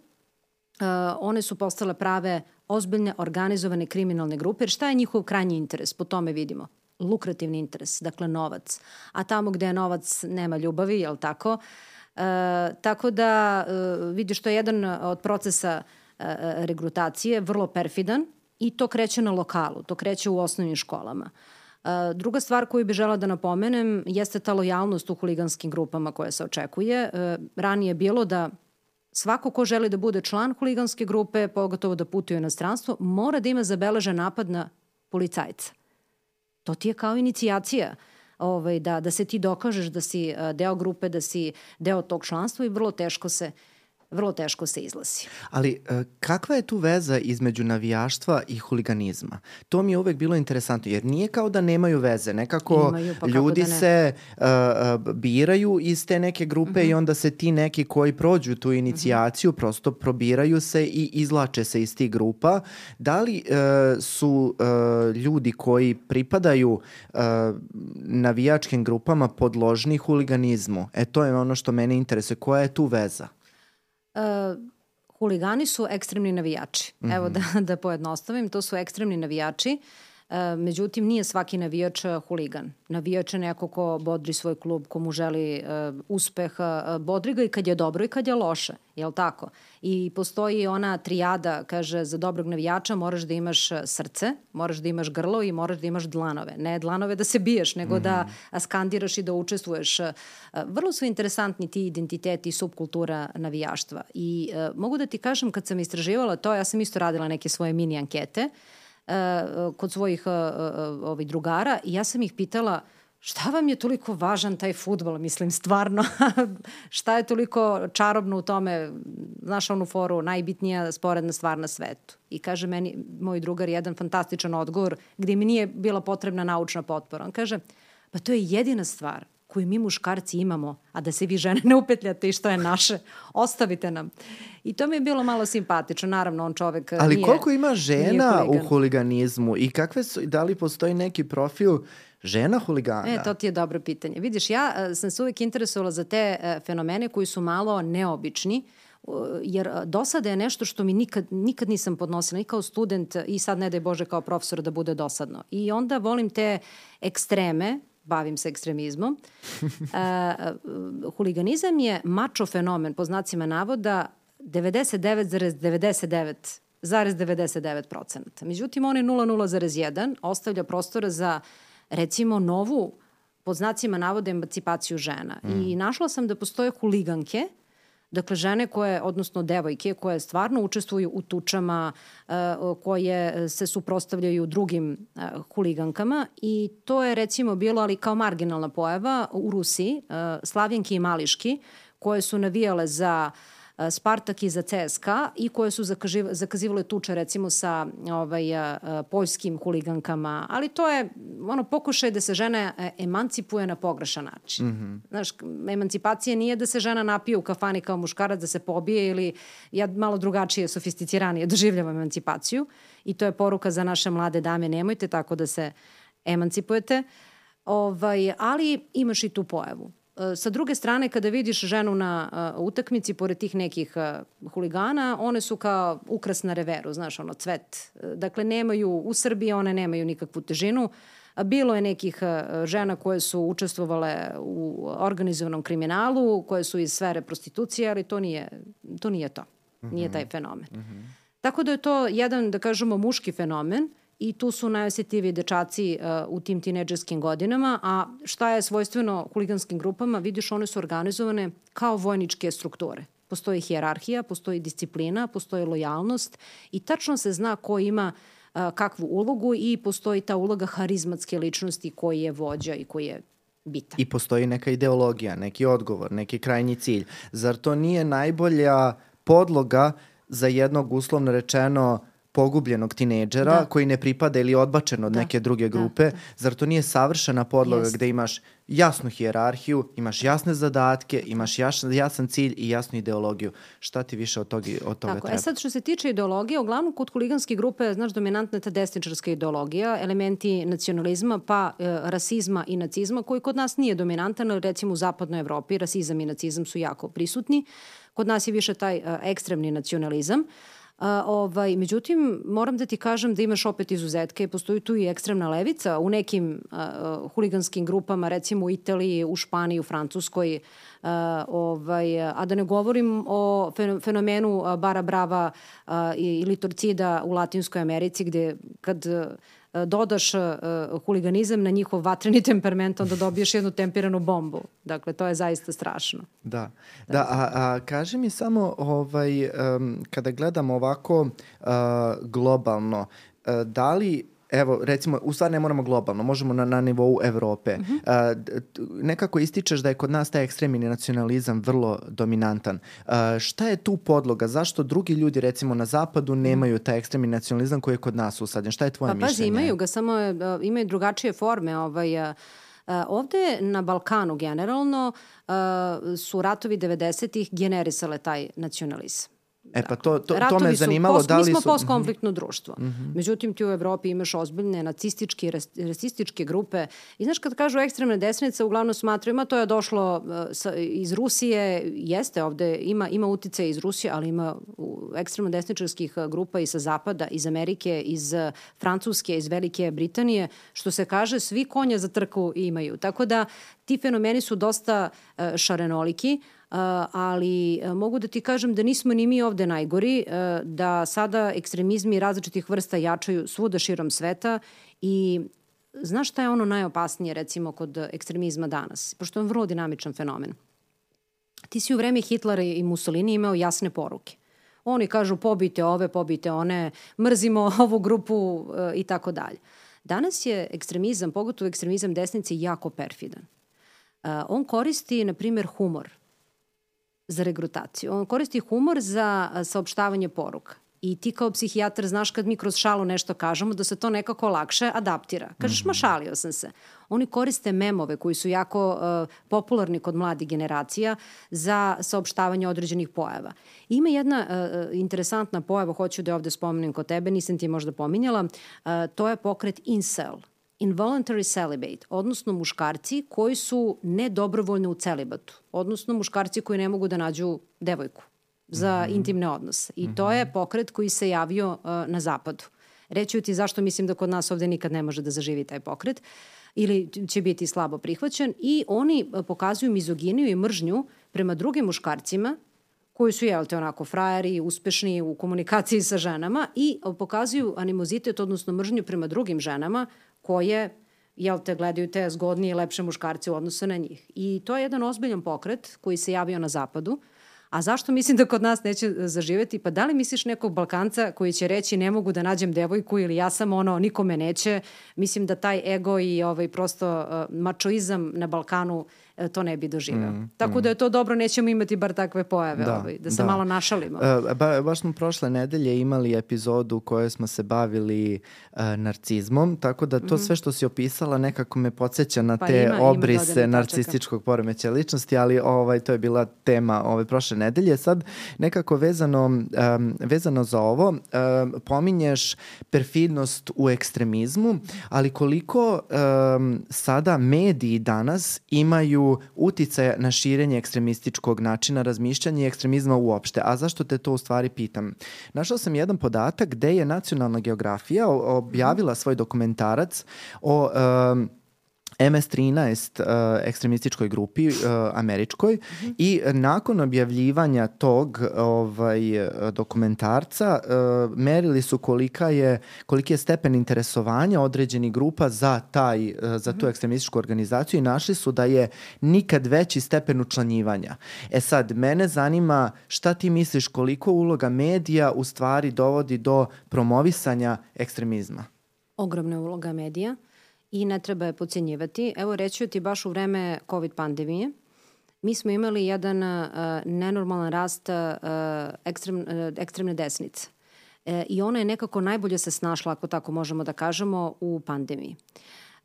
Speaker 2: one su postale prave ozbiljne, organizovane kriminalne grupe, jer šta je njihov krajnji interes? Po tome vidimo lukrativni interes, dakle novac. A tamo gde je novac nema ljubavi, je li tako? E, tako da e, vidiš to je jedan od procesa e, regrutacije, vrlo perfidan i to kreće na lokalu, to kreće u osnovnim školama. E, druga stvar koju bih žela da napomenem jeste ta lojalnost u huliganskim grupama koja se očekuje. E, ranije je bilo da svako ko želi da bude član huliganske grupe, pogotovo da putuje u inostranstvo, mora da ima zabeležen napad na policajca to ti je kao inicijacija ovaj, da, da se ti dokažeš da si deo grupe, da si deo tog članstva i vrlo teško se vrlo teško se izlasi.
Speaker 1: Ali e, kakva je tu veza između navijaštva i huliganizma? To mi je uvek bilo interesantno, jer nije kao da nemaju veze. Nekako
Speaker 2: Imaju, pa
Speaker 1: ljudi
Speaker 2: da ne.
Speaker 1: se uh, uh, biraju iz te neke grupe mm -hmm. i onda se ti neki koji prođu tu inicijaciju mm -hmm. prosto probiraju se i izlače se iz tih grupa. Da li uh, su uh, ljudi koji pripadaju uh, navijačkim grupama podložni huliganizmu? E to je ono što mene interesuje. Koja je tu veza?
Speaker 2: Uh, huligani su ekstremni navijači. Mm -hmm. Evo da, da pojednostavim, to su ekstremni navijači. Uh, međutim, nije svaki navijač huligan. Navijač je neko ko bodri svoj klub, ko mu želi uh, uspeh, bodri ga i kad je dobro i kad je loše. Jel tako? I postoji ona trijada, kaže, za dobrog navijača moraš da imaš srce, moraš da imaš grlo i moraš da imaš dlanove. Ne dlanove da se biješ, nego mm -hmm. da
Speaker 1: Mhm.
Speaker 2: skandiraš i da učestvuješ. Vrlo su interesantni ti identiteti i subkultura navijaštva. I mogu da ti kažem, kad sam istraživala to, ja sam isto radila neke svoje mini ankete uh, kod svojih uh, uh, ovih drugara i ja sam ih pitala šta vam je toliko važan taj futbol, mislim, stvarno, šta je toliko čarobno u tome, znaš onu foru, najbitnija sporedna stvar na svetu. I kaže meni, moj drugar, jedan fantastičan odgovor, gde mi nije bila potrebna naučna potpora. On kaže, pa to je jedina stvar koju mi muškarci imamo, a da se vi žene ne upetljate i što je naše, ostavite nam. I to mi je bilo malo simpatično. Naravno, on čovek
Speaker 1: Ali
Speaker 2: nije,
Speaker 1: koliko ima žena
Speaker 2: huligan.
Speaker 1: u huliganizmu i kakve su, da li postoji neki profil žena huligana?
Speaker 2: E, to ti je dobro pitanje. Vidiš, ja uh, sam se uvek interesovala za te uh, fenomene koji su malo neobični, uh, jer dosada je nešto što mi nikad, nikad nisam podnosila, i kao student i sad ne daj Bože kao profesor da bude dosadno. I onda volim te ekstreme, bavim se ekstremizmom. uh, huliganizam je mačo fenomen, po znacima navoda, 99,99 99%. Međutim, on je 0,0,1 ostavlja prostora za recimo novu pod znacima navoda emancipaciju žena. Mm. I našla sam da postoje huliganke, dakle žene koje, odnosno devojke koje stvarno učestvuju u tučama, uh, koje se suprostavljaju drugim uh, huligankama. I to je recimo bilo, ali kao marginalna pojava u Rusiji, uh, Slavjenki i Mališki, koje su navijale za Spartak i za CSKA i koje su zakazivale tuče recimo sa ovaj, poljskim huligankama, ali to je ono pokušaj da se žena e, emancipuje na pogrešan način. Mm -hmm. Znaš, emancipacija nije da se žena napije u kafani kao muškarac, da se pobije ili ja malo drugačije, sofisticiranije doživljavam emancipaciju i to je poruka za naše mlade dame, nemojte tako da se emancipujete, ovaj, ali imaš i tu pojavu Sa druge strane, kada vidiš ženu na uh, utakmici, pored tih nekih uh, huligana, one su kao ukras na reveru, znaš, ono, cvet. Dakle, nemaju, u Srbiji one nemaju nikakvu težinu. Bilo je nekih uh, žena koje su učestvovale u organizovanom kriminalu, koje su iz sfere prostitucije, ali to nije to. Nije, to. Mm -hmm. nije taj fenomen. Mm -hmm. Tako da je to jedan, da kažemo, muški fenomen i tu su najosjetljiviji dečaci uh, u tim tineđerskim godinama, a šta je svojstveno huliganskim grupama, vidiš one su organizovane kao vojničke strukture. Postoji hijerarhija, postoji disciplina, postoji lojalnost i tačno se zna ko ima uh, kakvu ulogu i postoji ta uloga harizmatske ličnosti koji je vođa i koji je bitan.
Speaker 1: I postoji neka ideologija, neki odgovor, neki krajnji cilj. Zar to nije najbolja podloga za jednog uslovno rečeno pogubljenog tinejdžera da. koji ne pripada ili odbačen od da. neke druge da, grupe, da, da. zar to nije savršena podloga Jest. gde imaš jasnu hijerarhiju, imaš jasne zadatke, imaš jasan, jasan cilj i jasnu ideologiju. Šta ti više od toga, od toga Tako,
Speaker 2: treba? E sad što se tiče ideologije, uglavnom kod huliganskih grupe, znaš, dominantna je ta desničarska ideologija, elementi nacionalizma, pa e, rasizma i nacizma, koji kod nas nije dominantan, ali recimo u zapadnoj Evropi rasizam i nacizam su jako prisutni. Kod nas je više taj e, ekstremni nacionalizam. A, ovaj, međutim, moram da ti kažem da imaš opet izuzetke. Postoji tu i ekstremna levica u nekim a, huliganskim grupama, recimo u Italiji, u Španiji, u Francuskoj. A, ovaj, a da ne govorim o fenomenu Bara Brava a, ili Torcida u Latinskoj Americi, gde kad dodaš uh, huliganizam na njihov vatreni temperament, onda dobiješ jednu temperanu bombu. Dakle, to je zaista strašno.
Speaker 1: Da, da, a, a kaži mi samo, ovaj, um, kada gledamo ovako uh, globalno, da li evo, recimo, u stvari ne moramo globalno, možemo na, na nivou Evrope. Uh -huh. uh, nekako ističeš da je kod nas taj ekstremni nacionalizam vrlo dominantan. Uh, šta je tu podloga? Zašto drugi ljudi, recimo, na zapadu nemaju taj ekstremni nacionalizam koji je kod nas usadjen? Šta je tvoje pa, mišljenje? Pa pazi,
Speaker 2: imaju ga, samo je, uh, imaju drugačije forme. Ovaj, uh, ovde na Balkanu generalno uh, su ratovi 90-ih generisale taj nacionalizam.
Speaker 1: E pa to, to, to me zanimalo
Speaker 2: post,
Speaker 1: da li su...
Speaker 2: Mi smo postkonfliktno društvo. Mm -hmm. Međutim, ti u Evropi imaš ozbiljne nacističke, rasističke grupe. I znaš, kad kažu ekstremne desnice, uglavnom smatraju, ima to je došlo uh, sa, iz Rusije, jeste ovde, ima, ima utice iz Rusije, ali ima ekstremno desničarskih uh, grupa i sa Zapada, iz Amerike, iz uh, Francuske, iz Velike Britanije, što se kaže, svi konja za trku imaju. Tako da ti fenomeni su dosta uh, šarenoliki, ali mogu da ti kažem da nismo ni mi ovde najgori, da sada ekstremizmi različitih vrsta jačaju svuda širom sveta i znaš šta je ono najopasnije recimo kod ekstremizma danas? Pošto je on vrlo dinamičan fenomen. Ti si u vreme Hitlera i Mussolini imao jasne poruke. Oni kažu pobite ove, pobite one, mrzimo ovu grupu i tako dalje. Danas je ekstremizam, pogotovo ekstremizam desnice, jako perfidan. on koristi, na primjer, humor za regrutaciju. On koristi humor za saopštavanje poruka. I ti kao psihijatar znaš kad mi kroz šalu nešto kažemo da se to nekako lakše adaptira. Kažeš, mm -hmm. ma šalio sam se. Oni koriste memove koji su jako uh, popularni kod mladih generacija za saopštavanje određenih pojava. Ima jedna uh, interesantna pojava, hoću da je ovde spomenem kod tebe, nisam ti možda pominjala, uh, to je pokret incel involuntary celibate, odnosno muškarci koji su nedobrovoljno u celibatu, odnosno muškarci koji ne mogu da nađu devojku za mm -hmm. intimne odnose. I mm -hmm. to je pokret koji se javio uh, na zapadu. Reću ti zašto mislim da kod nas ovde nikad ne može da zaživi taj pokret ili će biti slabo prihvaćen i oni uh, pokazuju mizoginiju i mržnju prema drugim muškarcima koji su, jel te, onako frajeri, uspešni u komunikaciji sa ženama i uh, pokazuju animozitet, odnosno mržnju prema drugim ženama koje jel te gledaju te zgodnije i lepše muškarce u odnosu na njih. I to je jedan ozbiljan pokret koji se javio na zapadu. A zašto mislim da kod nas neće zaživeti? Pa da li misliš nekog Balkanca koji će reći ne mogu da nađem devojku ili ja sam ono, nikome neće? Mislim da taj ego i ovaj prosto uh, mačoizam na Balkanu to ne bi doživeo. Mm, Tako mm. da je to dobro, nećemo imati bar takve pojave, da, ovaj, da se da. malo našalimo.
Speaker 1: Uh, ba, baš smo prošle nedelje imali epizodu u kojoj smo se bavili uh, narcizmom, tako da to mm. sve što si opisala nekako me podsjeća na pa te ima, obrise ima narcističkog poremeća ličnosti, ali ovaj, to je bila tema ove prošle nedelje. Sad nekako vezano, um, vezano za ovo, um, pominješ perfidnost u ekstremizmu, ali koliko um, sada mediji danas imaju uticaja na širenje ekstremističkog načina razmišljanja i ekstremizma uopšte. A zašto te to u stvari pitam? Našao sam jedan podatak gde je nacionalna geografija objavila svoj dokumentarac o um, MS-13 uh, ekstremističkoj grupi uh, američkoj mm -hmm. i nakon objavljivanja tog ovaj dokumentarca uh, merili su kolika je koliki je stepen interesovanja određenih grupa za taj uh, za tu ekstremističku organizaciju i našli su da je nikad veći stepen učlanjivanja. E sad mene zanima šta ti misliš koliko uloga medija u stvari dovodi do promovisanja ekstremizma?
Speaker 2: Ogromna uloga medija i ne treba je pocenjivati. Evo reću ti baš u vreme COVID pandemije, mi smo imali jedan uh, nenormalan rast uh, ekstrem, uh, ekstremne desnice. E, I ona je nekako najbolje se snašla, ako tako možemo da kažemo, u pandemiji.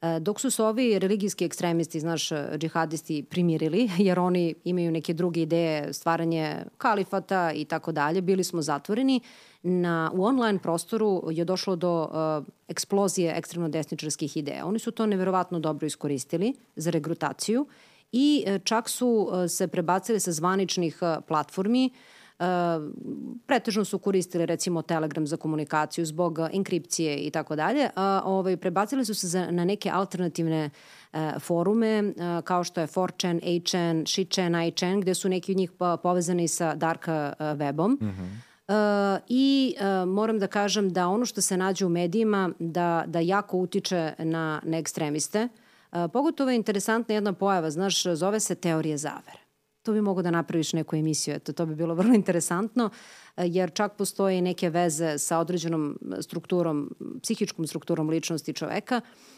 Speaker 2: E, dok su se ovi religijski ekstremisti, znaš, džihadisti primirili, jer oni imaju neke druge ideje, stvaranje kalifata i tako dalje, bili smo zatvoreni, na, u online prostoru je došlo do uh, eksplozije ekstremno desničarskih ideja. Oni su to neverovatno dobro iskoristili za regrutaciju i uh, čak su uh, se prebacili sa zvaničnih uh, platformi Uh, pretežno su koristili recimo Telegram za komunikaciju zbog uh, enkripcije i tako dalje. Ovaj, prebacili su se za, na neke alternativne uh, forume kao što je 4chan, 8chan, 6chan, 9chan gde su neki od njih povezani sa dark webom. Mm -hmm I uh, moram da kažem da ono što se nađe u medijima da, da jako utiče na, na ekstremiste. Uh, pogotovo je interesantna jedna pojava, znaš, zove se teorije zavere. To bi mogo da napraviš neku emisiju, eto, to bi bilo vrlo interesantno, jer čak postoje neke veze sa određenom strukturom, psihičkom strukturom ličnosti čoveka, Uh,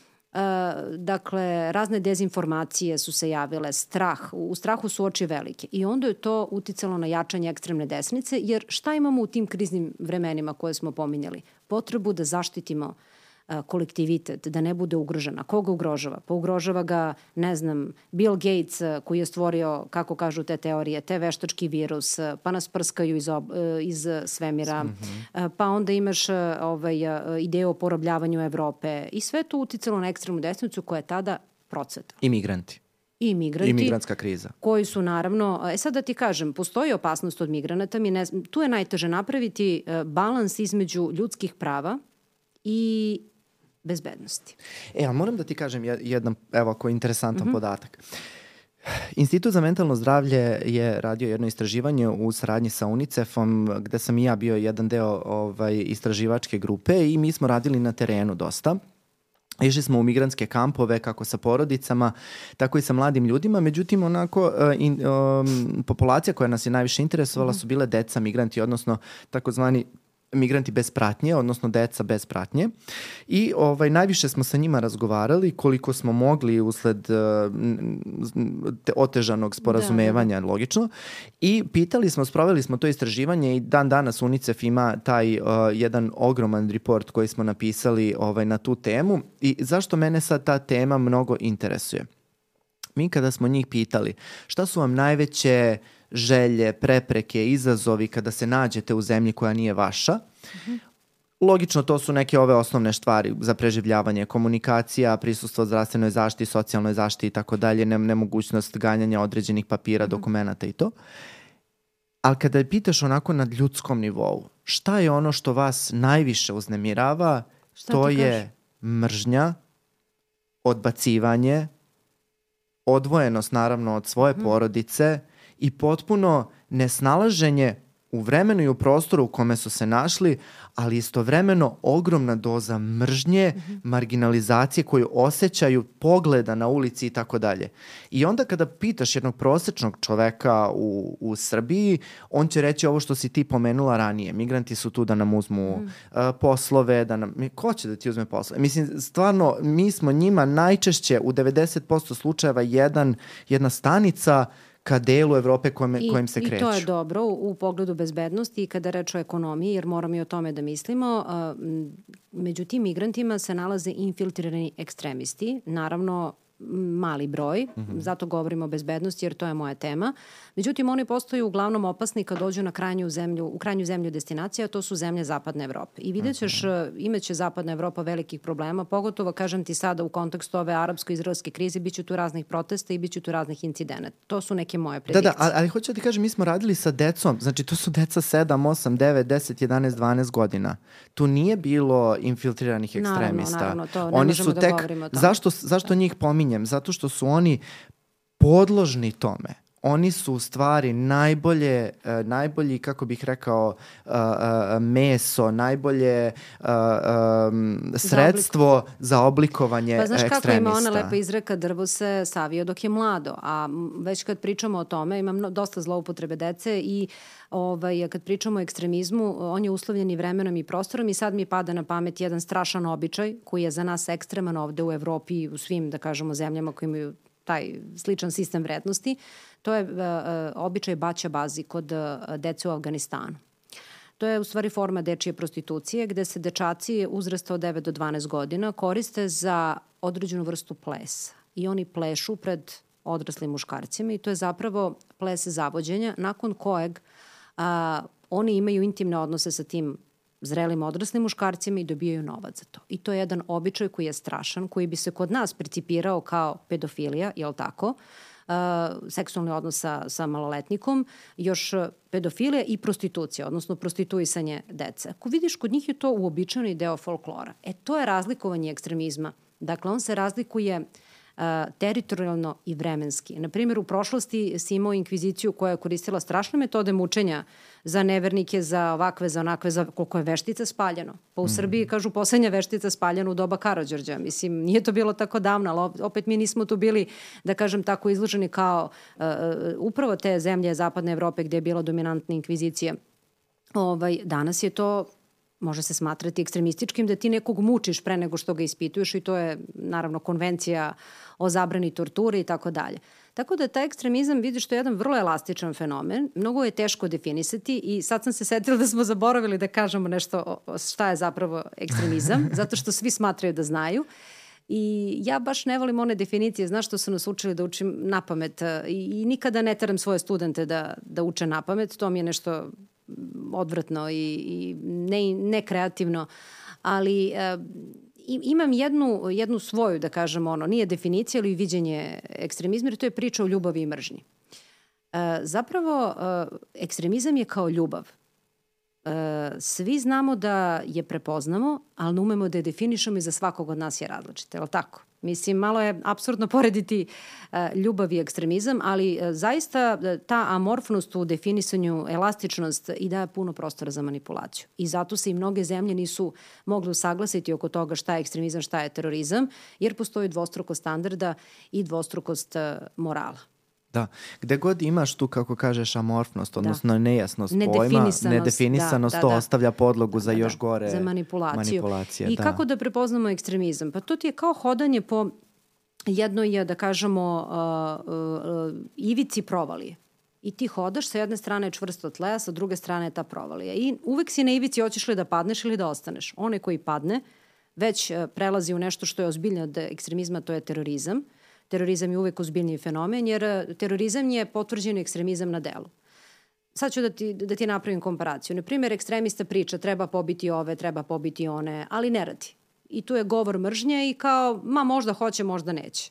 Speaker 2: dakle, razne dezinformacije su se javile, strah, u strahu su oči velike i onda je to uticalo na jačanje ekstremne desnice, jer šta imamo u tim kriznim vremenima koje smo pominjali? Potrebu da zaštitimo uh, kolektivitet, da ne bude ugrožena. Koga ugrožava? Pa ugrožava ga, ne znam, Bill Gates koji je stvorio, kako kažu te teorije, te veštački virus, pa nas prskaju iz, ob, iz svemira, mm -hmm. pa onda imaš ovaj, ideju o porobljavanju Evrope i sve to uticalo na ekstremnu desnicu koja je tada proceta.
Speaker 1: Imigranti
Speaker 2: i migranti. I
Speaker 1: migrantska kriza.
Speaker 2: Koji su naravno, e sad da ti kažem, postoji opasnost od migranata, mi ne, tu je najteže napraviti balans između ljudskih prava i bezbednosti.
Speaker 1: E, a moram da ti kažem jedan, evo, ako je interesantan mm -hmm. podatak. Institut za mentalno zdravlje je radio jedno istraživanje u saradnji sa UNICEF-om gde sam i ja bio jedan deo ovaj, istraživačke grupe i mi smo radili na terenu dosta. Išli smo u migranske kampove kako sa porodicama, tako i sa mladim ljudima, međutim onako uh, in, um, populacija koja nas je najviše interesovala mhm. su bile deca migranti, odnosno takozvani migranti bez pratnje, odnosno deca bez pratnje. I ovaj, najviše smo sa njima razgovarali koliko smo mogli usled uh, te otežanog sporazumevanja, da, da. logično. I pitali smo, sproveli smo to istraživanje i dan danas UNICEF ima taj uh, jedan ogroman report koji smo napisali ovaj, na tu temu. I zašto mene sad ta tema mnogo interesuje? Mi kada smo njih pitali šta su vam najveće uh, želje, prepreke, izazovi kada se nađete u zemlji koja nije vaša. Logično, to su neke ove osnovne stvari za preživljavanje, komunikacija, prisustvo zdravstvenoj zaštiti, socijalnoj zaštiti i tako dalje, nemogućnost ganjanja određenih papira, mm -hmm. dokumenta i to. Ali kada pitaš onako na ljudskom nivou, šta je ono što vas najviše uznemirava, šta to je mržnja, odbacivanje, odvojenost naravno od svoje mm -hmm. porodice, i potpuno nesnalaženje u vremenu i u prostoru u kome su se našli, ali istovremeno ogromna doza mržnje, mm -hmm. marginalizacije koju osjećaju, pogleda na ulici i tako dalje. I onda kada pitaš jednog prosečnog čoveka u, u Srbiji, on će reći ovo što si ti pomenula ranije. Migranti su tu da nam uzmu mm. uh, poslove, da nam... Ko će da ti uzme poslove? Mislim, stvarno, mi smo njima najčešće u 90% slučajeva jedan, jedna stanica uh, ka delu Evrope kojem, I, kojim se kreću.
Speaker 2: I to je dobro u, u pogledu bezbednosti i kada reč o ekonomiji, jer moramo i o tome da mislimo. Među tim migrantima se nalaze infiltrirani ekstremisti, naravno mali broj, mm -hmm. zato govorimo o bezbednosti jer to je moja tema. Međutim, oni postaju uglavnom opasni kad dođu na krajnju zemlju, u krajnju zemlju destinacija, a to su zemlje Zapadne Evrope. I vidjet ćeš, mm -hmm. imaće Zapadna Evropa velikih problema, pogotovo, kažem ti sada, u kontekstu ove arapsko-izraelske krize, bit će tu raznih protesta i bit će tu raznih incidenata. To su neke moje predikcije.
Speaker 1: Da, da, ali hoću da ti kažem, mi smo radili sa decom, znači to su deca 7, 8, 9, 10, 11, 12 godina. Tu nije bilo infiltriranih ekstremista.
Speaker 2: Naravno, naravno, to ne Oni su da tek, govorimo
Speaker 1: Zašto, zašto njih pominjem? Zato što su oni podložni tome oni su u stvari najbolje, uh, najbolji, kako bih rekao, uh, uh, meso, najbolje uh, um, sredstvo za, za oblikovanje
Speaker 2: pa, znaš
Speaker 1: ekstremista.
Speaker 2: kako ima ona lepa izreka, drvo se savio dok je mlado, a već kad pričamo o tome, imam dosta zloupotrebe dece i ovaj, kad pričamo o ekstremizmu, on je uslovljen i vremenom i prostorom i sad mi pada na pamet jedan strašan običaj koji je za nas ekstreman ovde u Evropi i u svim, da kažemo, zemljama koji imaju taj sličan sistem vrednosti, to je uh, običaj baća bazi kod uh, dece u Afganistanu. To je u stvari forma dečije prostitucije gde se dečaci uzrasta od 9 do 12 godina koriste za određenu vrstu plesa i oni plešu pred odraslim muškarcima i to je zapravo ples zavođenja nakon kojeg a, oni imaju intimne odnose sa tim zrelim odraslim muškarcima i dobijaju novac za to. I to je jedan običaj koji je strašan, koji bi se kod nas principirao kao pedofilija, je li tako? Uh, seksualni odnos sa, sa maloletnikom, još pedofilija i prostitucija, odnosno prostituisanje dece. Ako vidiš, kod njih je to uobičajeni deo folklora. E, to je razlikovanje ekstremizma. Dakle, on se razlikuje uh, teritorijalno i vremenski. Na primjer, u prošlosti si imao inkviziciju koja je koristila strašne metode mučenja za nevernike, za ovakve, za onakve, za koliko je veštica spaljeno. Pa u mm. Srbiji kažu poslednja veštica spaljena u doba Karadžorđa. Mislim, nije to bilo tako davno, ali opet mi nismo tu bili, da kažem, tako izloženi kao uh, upravo te zemlje Zapadne Evrope gde je bila dominantna inkvizicija. Ovaj, danas je to može se smatrati ekstremističkim da ti nekog mučiš pre nego što ga ispituješ i to je naravno konvencija o zabrani torture i tako dalje. Tako da taj ekstremizam vidiš što je jedan vrlo elastičan fenomen, mnogo je teško definisati i sad sam se setila da smo zaboravili da kažemo nešto o šta je zapravo ekstremizam, zato što svi smatraju da znaju. I ja baš ne volim one definicije, znaš što su nas učili da učim na pamet i, i nikada ne teram svoje studente da, da uče na pamet, to mi je nešto odvratno i, i ne, nekreativno, ali uh, imam jednu, jednu svoju, da kažem, ono, nije definicija, ali viđenje ekstremizma, jer to je priča o ljubavi i mržnji. Uh, zapravo, uh, ekstremizam je kao ljubav. Uh, svi znamo da je prepoznamo, ali ne umemo da je definišemo i za svakog od nas je različite, je li tako? Mislim, malo je absurdno porediti uh, ljubav i ekstremizam, ali uh, zaista uh, ta amorfnost u definisanju, elastičnost i daje puno prostora za manipulaciju. I zato se i mnoge zemlje nisu mogle usaglasiti oko toga šta je ekstremizam, šta je terorizam, jer postoji dvostruko standarda i dvostrukost morala.
Speaker 1: Da, gde god imaš tu, kako kažeš, amorfnost, da. odnosno da. nejasnost pojma, nedefinisanost, da, da, to da. ostavlja podlogu da, za da, još gore
Speaker 2: za manipulaciju.
Speaker 1: manipulacije.
Speaker 2: I da. kako da prepoznamo ekstremizam? Pa to ti je kao hodanje po jednoj, da kažemo, uh, uh, uh, ivici provalije. I ti hodaš, sa jedne strane je čvrsto tleja, sa druge strane je ta provalija. I uvek si na ivici hoćeš li da padneš ili da ostaneš. One koji padne već uh, prelazi u nešto što je ozbiljno od ekstremizma, to je terorizam terorizam je uvek ozbiljniji fenomen, jer e, terorizam je potvrđen ekstremizam na delu. Sad ću da ti, da ti napravim komparaciju. Na primjer, ekstremista priča treba pobiti ove, treba pobiti one, ali ne radi. I tu je govor mržnje i kao, ma možda hoće, možda neće.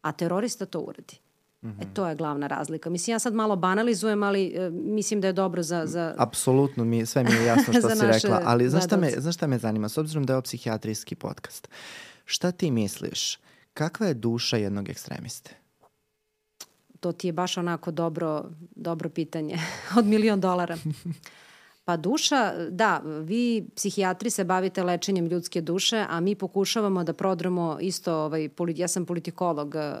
Speaker 2: A terorista to uradi. Mm -hmm. E, to je glavna razlika. Mislim, ja sad malo banalizujem, ali e, mislim da je dobro za... za...
Speaker 1: Apsolutno, mi, sve mi je jasno što si rekla. Ali znaš šta, me, znaš šta me zanima? S obzirom da je ovo psihijatrijski podcast, šta ti misliš? Kakva je duša jednog ekstremiste?
Speaker 2: to ti je baš onako dobro, dobro pitanje od milion dolara. Pa duša, da, vi psihijatri se bavite lečenjem ljudske duše, a mi pokušavamo da prodremo isto, ovaj, ja sam politikolog, eh,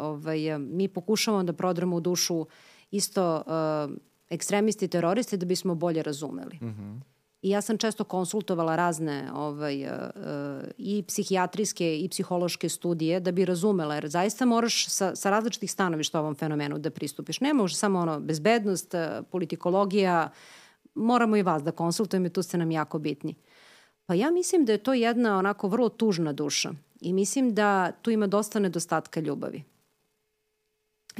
Speaker 2: ovaj, mi pokušavamo da prodremo u dušu isto uh, ekstremisti, teroristi da bismo bolje razumeli. Mm -hmm. I ja sam često konsultovala razne ovaj, uh, i psihijatrijske i psihološke studije da bi razumela, jer zaista moraš sa, sa različitih stanovišta ovom fenomenu da pristupiš. Ne može samo ono bezbednost, politikologija, moramo i vas da konsultujem i tu ste nam jako bitni. Pa ja mislim da je to jedna onako vrlo tužna duša i mislim da tu ima dosta nedostatka ljubavi.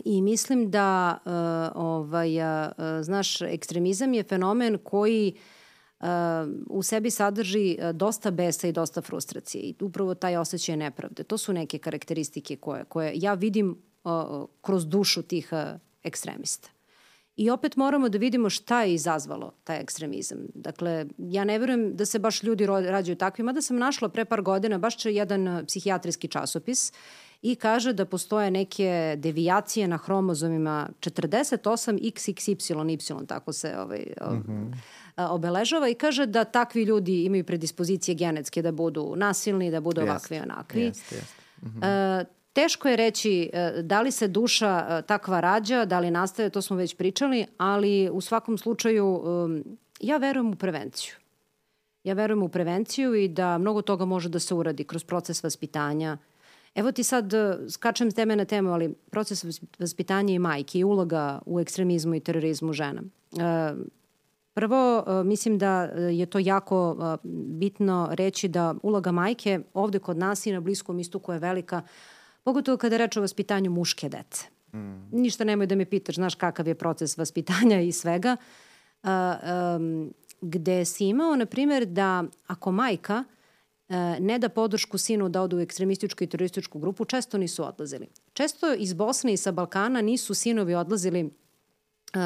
Speaker 2: I mislim da, uh, ovaj, uh, znaš, ekstremizam je fenomen koji uh, u sebi sadrži dosta besa i dosta frustracije i upravo taj osjećaj nepravde. To su neke karakteristike koje, koje ja vidim uh, kroz dušu tih uh, ekstremista. I opet moramo da vidimo šta je izazvalo taj ekstremizam. Dakle, ja ne verujem da se baš ljudi rađaju takvi, mada sam našla pre par godina baš jedan psihijatrijski časopis i kaže da postoje neke devijacije na hromozomima 48 XXY, tako se ovaj, mm -hmm. Obeležava i kaže da takvi ljudi imaju predispozicije genetske da budu nasilni, da budu ovakvi i onakvi. Jest, jest. Mm -hmm. Teško je reći e, da li se duša e, takva rađa, da li nastaje, to smo već pričali, ali u svakom slučaju ja verujem u prevenciju. Ja verujem u prevenciju i da mnogo toga može da se uradi kroz proces vaspitanja. Evo ti sad e, skačem s teme na temu, ali proces vaspitanja i majke i uloga u ekstremizmu i terorizmu žena. Prvo, mislim da je to jako bitno reći da uloga majke ovde kod nas i na Bliskom istoku je velika, Pogotovo kada reč o vaspitanju muške dece. Mm. Ništa nemoj da me pitaš, znaš kakav je proces vaspitanja i svega. Uh, um, gde si imao, na primjer, da ako majka uh, ne da podršku sinu da odu u ekstremističku i terorističku grupu, često nisu odlazili. Često iz Bosne i sa Balkana nisu sinovi odlazili uh,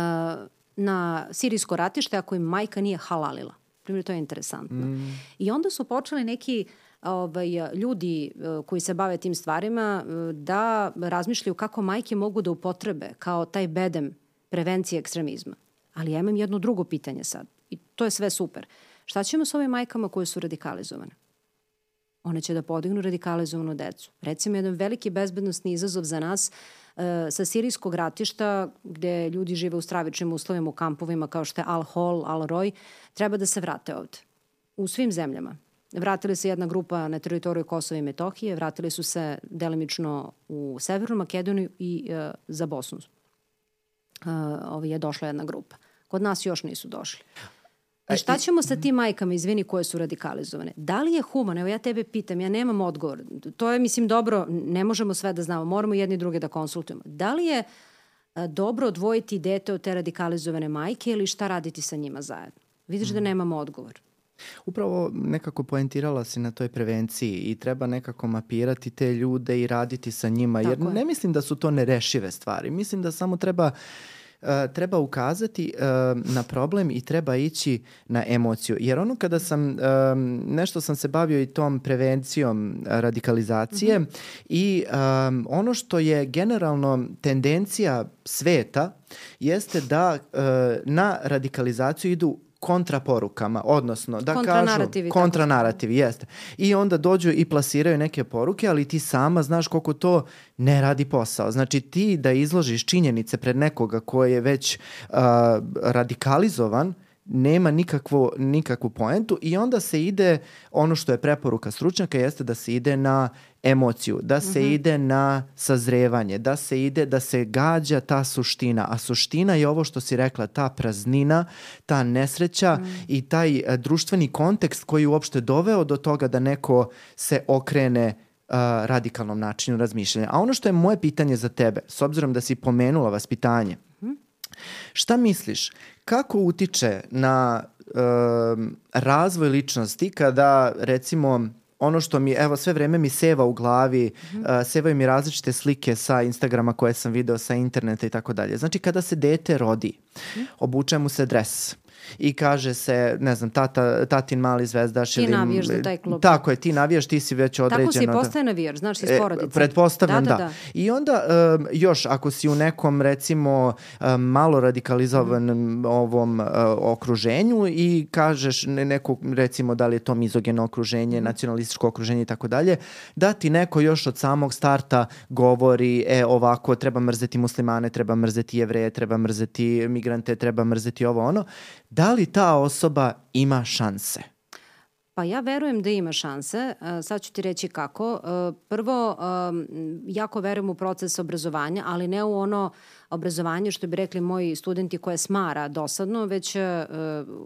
Speaker 2: na sirijsko ratište ako im majka nije halalila. Primjer, to je interesantno. Mm. I onda su počeli neki uh, ovaj, ljudi e, koji se bave tim stvarima e, da razmišljaju kako majke mogu da upotrebe kao taj bedem prevencije ekstremizma. Ali ja imam jedno drugo pitanje sad i to je sve super. Šta ćemo s ovim majkama koje su radikalizovane? One će da podignu radikalizovanu decu. Recimo, jedan veliki bezbednostni izazov za nas e, sa sirijskog ratišta, gde ljudi žive u stravičnim uslovima u kampovima kao što je Al-Hol, Al-Roj, treba da se vrate ovde. U svim zemljama. Vratili se jedna grupa na teritoriju Kosova i Metohije, vratili su se delimično u Severnu Makedoniju i uh, za Bosnu. Uh, ovaj je došla jedna grupa. Kod nas još nisu došli. I šta ćemo sa tim majkama, izvini, koje su radikalizovane? Da li je humano? Evo ja tebe pitam, ja nemam odgovor. To je, mislim, dobro, ne možemo sve da znamo, moramo jedni druge da konsultujemo. Da li je dobro odvojiti dete od te radikalizovane majke ili šta raditi sa njima zajedno? Vidiš da nemamo odgovor.
Speaker 1: Upravo nekako poentirala si na toj prevenciji i treba nekako mapirati te ljude i raditi sa njima, Tako jer je. ne mislim da su to nerešive stvari. Mislim da samo treba Uh, treba ukazati uh, na problem i treba ići na emociju. Jer ono kada sam, uh, nešto sam se bavio i tom prevencijom radikalizacije mm -hmm. i um, ono što je generalno tendencija sveta jeste da uh, na radikalizaciju idu kontraporukama, odnosno da kažu kontranarativi, jeste. I onda dođu i plasiraju neke poruke, ali ti sama znaš koliko to ne radi posao. Znači ti da izložiš činjenice pred nekoga ko je već uh, radikalizovan, nema nikakvu, nikakvu poentu i onda se ide, ono što je preporuka stručnjaka jeste da se ide na emociju, da se mm -hmm. ide na sazrevanje, da se ide, da se gađa ta suština. A suština je ovo što si rekla, ta praznina, ta nesreća mm. i taj uh, društveni kontekst koji uopšte doveo do toga da neko se okrene uh, radikalnom načinu razmišljanja. A ono što je moje pitanje za tebe, s obzirom da si pomenula vaspitanje, mm. Šta misliš, kako utiče na uh, razvoj ličnosti kada recimo ono što mi, evo sve vreme mi seva u glavi, mm -hmm. uh, sevaju mi različite slike sa Instagrama koje sam video sa interneta i tako dalje. Znači kada se dete rodi, mm -hmm. obuče mu se dres, i kaže se, ne znam, tata, tatin mali zvezdaš.
Speaker 2: Ti ili, navijaš za taj klub.
Speaker 1: Tako je, ti navijaš, ti si već određena.
Speaker 2: Tako si postaje navijač, znaš, iz porodice.
Speaker 1: E, pretpostavljam, da, da, da. I onda um, još, ako si u nekom, recimo, um, malo radikalizovanom mm. ovom uh, okruženju i kažeš ne, neko, recimo, da li je to mizogeno okruženje, mm. nacionalističko okruženje i tako dalje, da ti neko još od samog starta govori, e, ovako, treba mrzeti muslimane, treba mrzeti jevreje, treba mrzeti migrante, treba mrzeti ovo ono, da li ta osoba ima šanse?
Speaker 2: Pa ja verujem da ima šanse. E, sad ću ti reći kako. E, prvo, jako verujem u proces obrazovanja, ali ne u ono obrazovanje, što bi rekli moji studenti, koje smara dosadno, već e,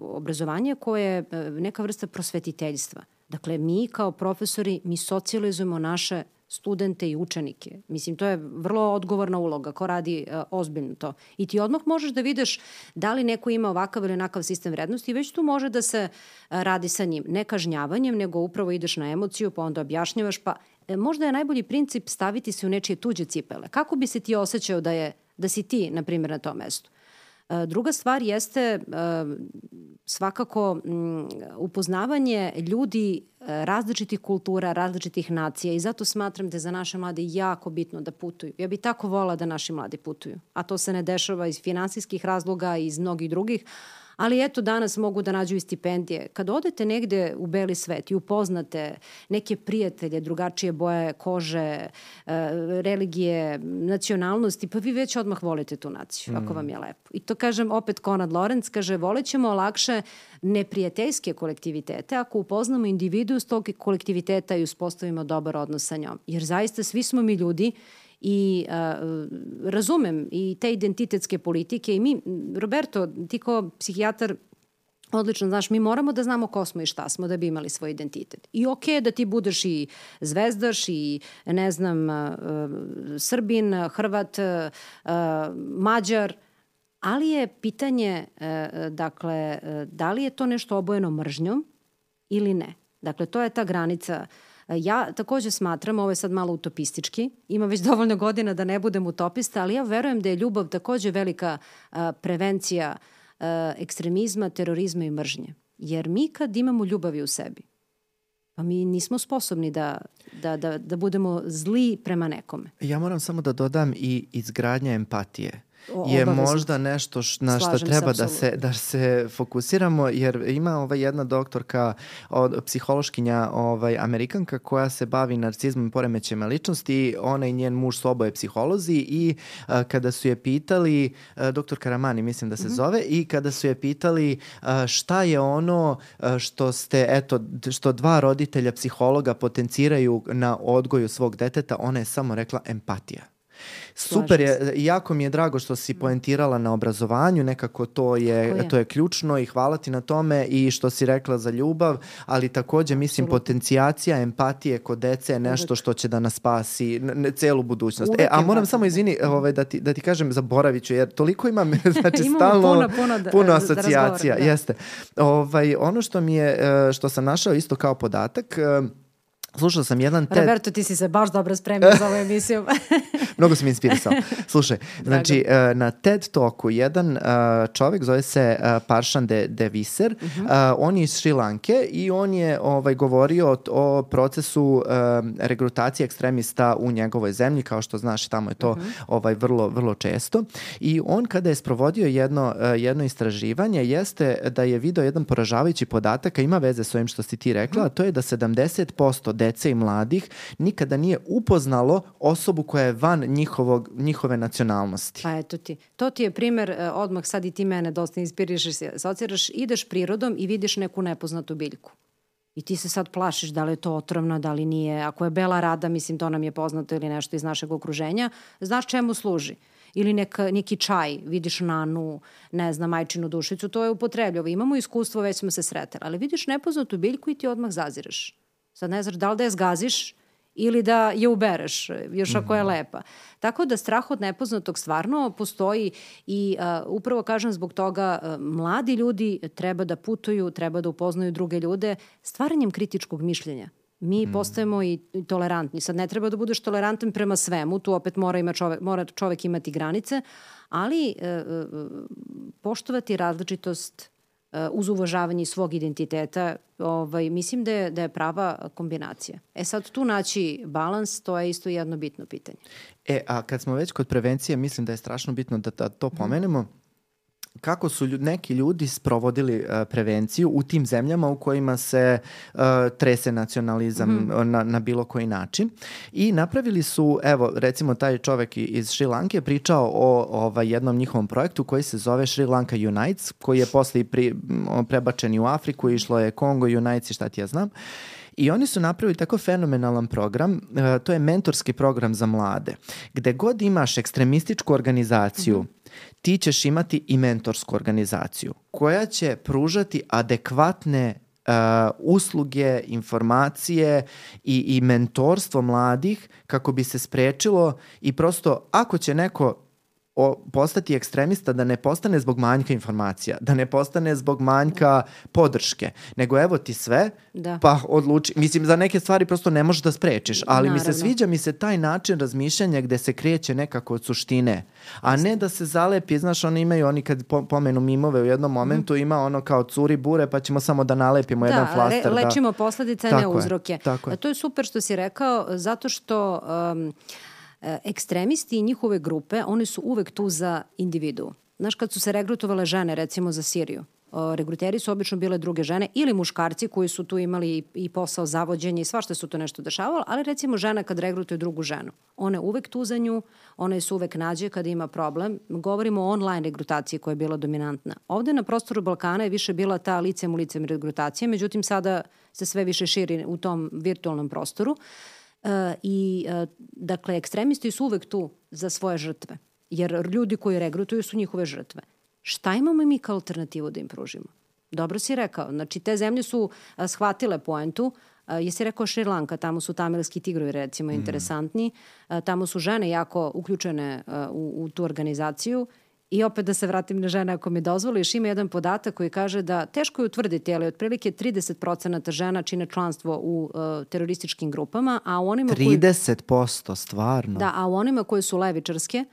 Speaker 2: obrazovanje koje je neka vrsta prosvetiteljstva. Dakle, mi kao profesori, mi socializujemo naše studente i učenike. Mislim, to je vrlo odgovorna uloga ko radi uh, ozbiljno to. I ti odmah možeš da vidiš da li neko ima ovakav ili onakav sistem vrednosti i već tu može da se uh, radi sa njim. Ne kažnjavanjem, nego upravo ideš na emociju, pa onda objašnjavaš, pa e, možda je najbolji princip staviti se u nečije tuđe cipele. Kako bi se ti osjećao da, je, da si ti, na primjer, na tom mestu? Druga stvar jeste e, svakako upoznavanje ljudi e, različitih kultura, različitih nacija i zato smatram da je za naše mlade jako bitno da putuju. Ja bih tako vola da naši mladi putuju, a to se ne dešava iz finansijskih razloga i iz mnogih drugih, ali eto danas mogu da nađu i stipendije. Kad odete negde u beli svet i upoznate neke prijatelje, drugačije boje kože, e, religije, nacionalnosti, pa vi već odmah volite tu naciju, mm. ako vam je lepo. I to kažem opet Konrad Lorenz, kaže volećemo lakše neprijateljske kolektivitete ako upoznamo individu s tog kolektiviteta i uspostavimo dobar odnos sa njom. Jer zaista svi smo mi ljudi i uh, razumem i te identitetske politike i mi, Roberto, ti kao psihijatar Odlično, znaš, mi moramo da znamo ko smo i šta smo da bi imali svoj identitet. I okej okay da ti budeš i zvezdaš i, ne znam, Srbin, Hrvat, Mađar, ali je pitanje, uh, dakle, da li je to nešto obojeno mržnjom ili ne. Dakle, to je ta granica uh, Ja takođe smatram, ovo je sad malo utopistički, ima već dovoljno godina da ne budem utopista, ali ja verujem da je ljubav takođe velika a, prevencija a, ekstremizma, terorizma i mržnje. Jer mi kad imamo ljubavi u sebi, pa mi nismo sposobni da, da, da, da budemo zli prema nekome.
Speaker 1: Ja moram samo da dodam i izgradnja empatije je možda nešto š, na što treba se, da se, da se fokusiramo, jer ima ovaj jedna doktorka, od, psihološkinja ovaj, amerikanka koja se bavi narcizmom i poremećajima ličnosti, ona i njen muž su oboje psiholozi i a, kada su je pitali, a, doktor Karamani mislim da se mm -hmm. zove, i kada su je pitali a, šta je ono a, što ste, eto, što dva roditelja psihologa potenciraju na odgoju svog deteta, ona je samo rekla empatija. Super je, jako mi je drago što si poentirala na obrazovanju, nekako to je, je, to je ključno i hvala ti na tome i što si rekla za ljubav, ali takođe mislim Absolutno. potencijacija empatije kod dece je nešto što će da nas spasi ne, celu budućnost. Uvek e, a moram samo izvini ovaj, da, ti, da ti kažem zaboravit ću, jer toliko imam znači, stalno puno, puno, da, puno asocijacija. Da, da jeste. Ovaj, ono što mi je, e, što sam našao isto kao podatak, e, Slušao sam jedan TED...
Speaker 2: Roberto, ti si se baš dobro spremio za ovu emisiju.
Speaker 1: Mnogo sam inspirisao. Slušaj, znači uh, na TED Talku jedan uh, čovek zove se uh, Paršan de, de Viser, uh -huh. on je iz Šrilanke i on je ovaj, govorio o, o procesu regrutacije ekstremista u njegovoj zemlji, kao što znaš tamo je to uh -huh. ovaj, vrlo, vrlo često. I on kada je sprovodio jedno, jedno istraživanje jeste da je video jedan poražavajući podatak, a ima veze s ovim što si ti rekla, uh -huh. a to je da 70% dece i mladih nikada nije upoznalo osobu koja je van njihovog, njihove nacionalnosti.
Speaker 2: Pa eto ti. To ti je primer, e, odmah sad i ti mene dosta inspirišeš, asociraš, ideš prirodom i vidiš neku nepoznatu biljku. I ti se sad plašiš da li je to otrovno, da li nije. Ako je bela rada, mislim to nam je poznato ili nešto iz našeg okruženja, znaš čemu služi ili neka, neki čaj, vidiš nanu, ne znam, majčinu dušicu, to je upotrebljivo. Imamo iskustvo, već smo se sretali, ali vidiš nepoznatu biljku i ti odmah zaziraš. Sad ne znaš da li da je zgaziš ili da je ubereš, još ako je mhm. lepa. Tako da strah od nepoznatog stvarno postoji i uh, upravo kažem zbog toga uh, mladi ljudi treba da putuju, treba da upoznaju druge ljude stvaranjem kritičkog mišljenja. Mi mm. postajemo i tolerantni. Sad ne treba da budeš tolerantan prema svemu, tu opet mora, ima čovek, mora čovek imati granice, ali uh, uh, poštovati različitost uz uvažavanje svog identiteta, ovaj, mislim da je, da je prava kombinacija. E sad tu naći balans, to je isto jedno bitno pitanje.
Speaker 1: E, a kad smo već kod prevencije, mislim da je strašno bitno da, da to pomenemo. Mm kako su neki ljudi sprovodili uh, prevenciju u tim zemljama u kojima se uh, trese nacionalizam mm -hmm. na, na bilo koji način. I napravili su, evo recimo taj čovek iz Šri Lanke pričao o ovaj, jednom njihovom projektu koji se zove Sri Lanka Unites koji je posle pri, prebačen u Afriku, išlo je Kongo Unites i šta ti ja znam. I oni su napravili tako fenomenalan program, to je mentorski program za mlade, gde god imaš ekstremističku organizaciju, mm -hmm ti ćeš imati i mentorsku organizaciju koja će pružati adekvatne uh, usluge, informacije i, i mentorstvo mladih kako bi se sprečilo i prosto ako će neko o, postati ekstremista da ne postane zbog manjka informacija, da ne postane zbog manjka podrške, nego evo ti sve, da. pa odluči. Mislim, za neke stvari prosto ne možeš da sprečiš, ali Naravno. mi se sviđa mi se taj način razmišljanja gde se kreće nekako od suštine, a ne da se zalepi, znaš, oni imaju, oni kad pomenu mimove u jednom momentu, mm. ima ono kao curi bure, pa ćemo samo da nalepimo da, jedan flaster.
Speaker 2: Re, da, lečimo posledice, ne uzroke. Je, tako je. To je super što si rekao, zato što... Um, ekstremisti i njihove grupe, oni su uvek tu za individu. Znaš, kad su se regrutovale žene, recimo za Siriju, regruteri su obično bile druge žene ili muškarci koji su tu imali i posao zavođenja i svašta su to nešto dešavalo, ali recimo žena kad regrutuje drugu ženu, ona je uvek tu za nju, ona je se uvek nađe kada ima problem. Govorimo o online regrutaciji koja je bila dominantna. Ovde na prostoru Balkana je više bila ta licem u licem regrutacija, međutim sada se sve više širi u tom virtualnom prostoru. Uh, E, I, e, dakle, ekstremisti su uvek tu za svoje žrtve, jer ljudi koji regrutuju su njihove žrtve. Šta imamo mi kao alternativu da im pružimo? Dobro si rekao. Znači, te zemlje su a, shvatile poentu, jesi rekao Šrilanka, tamo su tamilski tigrovi recimo mm. interesantni, tamo su žene jako uključene u, u tu organizaciju I opet da se vratim na žene ako mi dozvoliš, ima jedan podatak koji kaže da teško je utvrditi, ali otprilike 30% žena čine članstvo u uh, terorističkim grupama, a u onima
Speaker 1: 30% koji, stvarno?
Speaker 2: Da, a u onima koje su levičarske,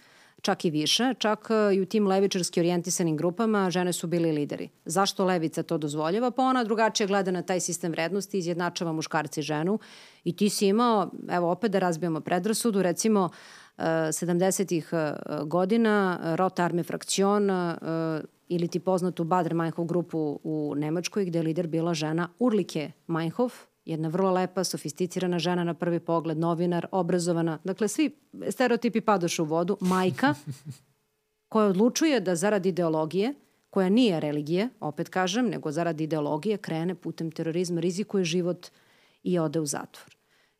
Speaker 2: čak i više, čak uh, i u tim levičarski orijentisanim grupama žene su bili lideri. Zašto levica to dozvoljava? Pa ona drugačije gleda na taj sistem vrednosti, izjednačava muškarci i ženu i ti si imao, evo opet da razbijamo predrasudu, recimo uh, 70-ih eh, godina Rot Arme Frakcion eh, ili ti poznatu Bader Meinhof grupu u Nemačkoj gde je lider bila žena Urlike Meinhof, jedna vrlo lepa, sofisticirana žena na prvi pogled, novinar, obrazovana. Dakle, svi stereotipi padošu u vodu. Majka koja odlučuje da zarad ideologije, koja nije religije, opet kažem, nego zarad ideologije, krene putem terorizma, rizikuje život i ode u zatvor.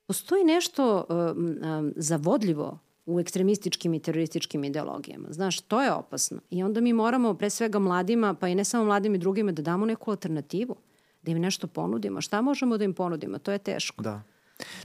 Speaker 2: Postoji nešto um, um, zavodljivo u ekstremističkim i terorističkim ideologijama. Znaš, to je opasno. I onda mi moramo, pre svega mladima, pa i ne samo mladim i drugima, da damo neku alternativu, da im nešto ponudimo. Šta možemo da im ponudimo? To je teško.
Speaker 1: Da.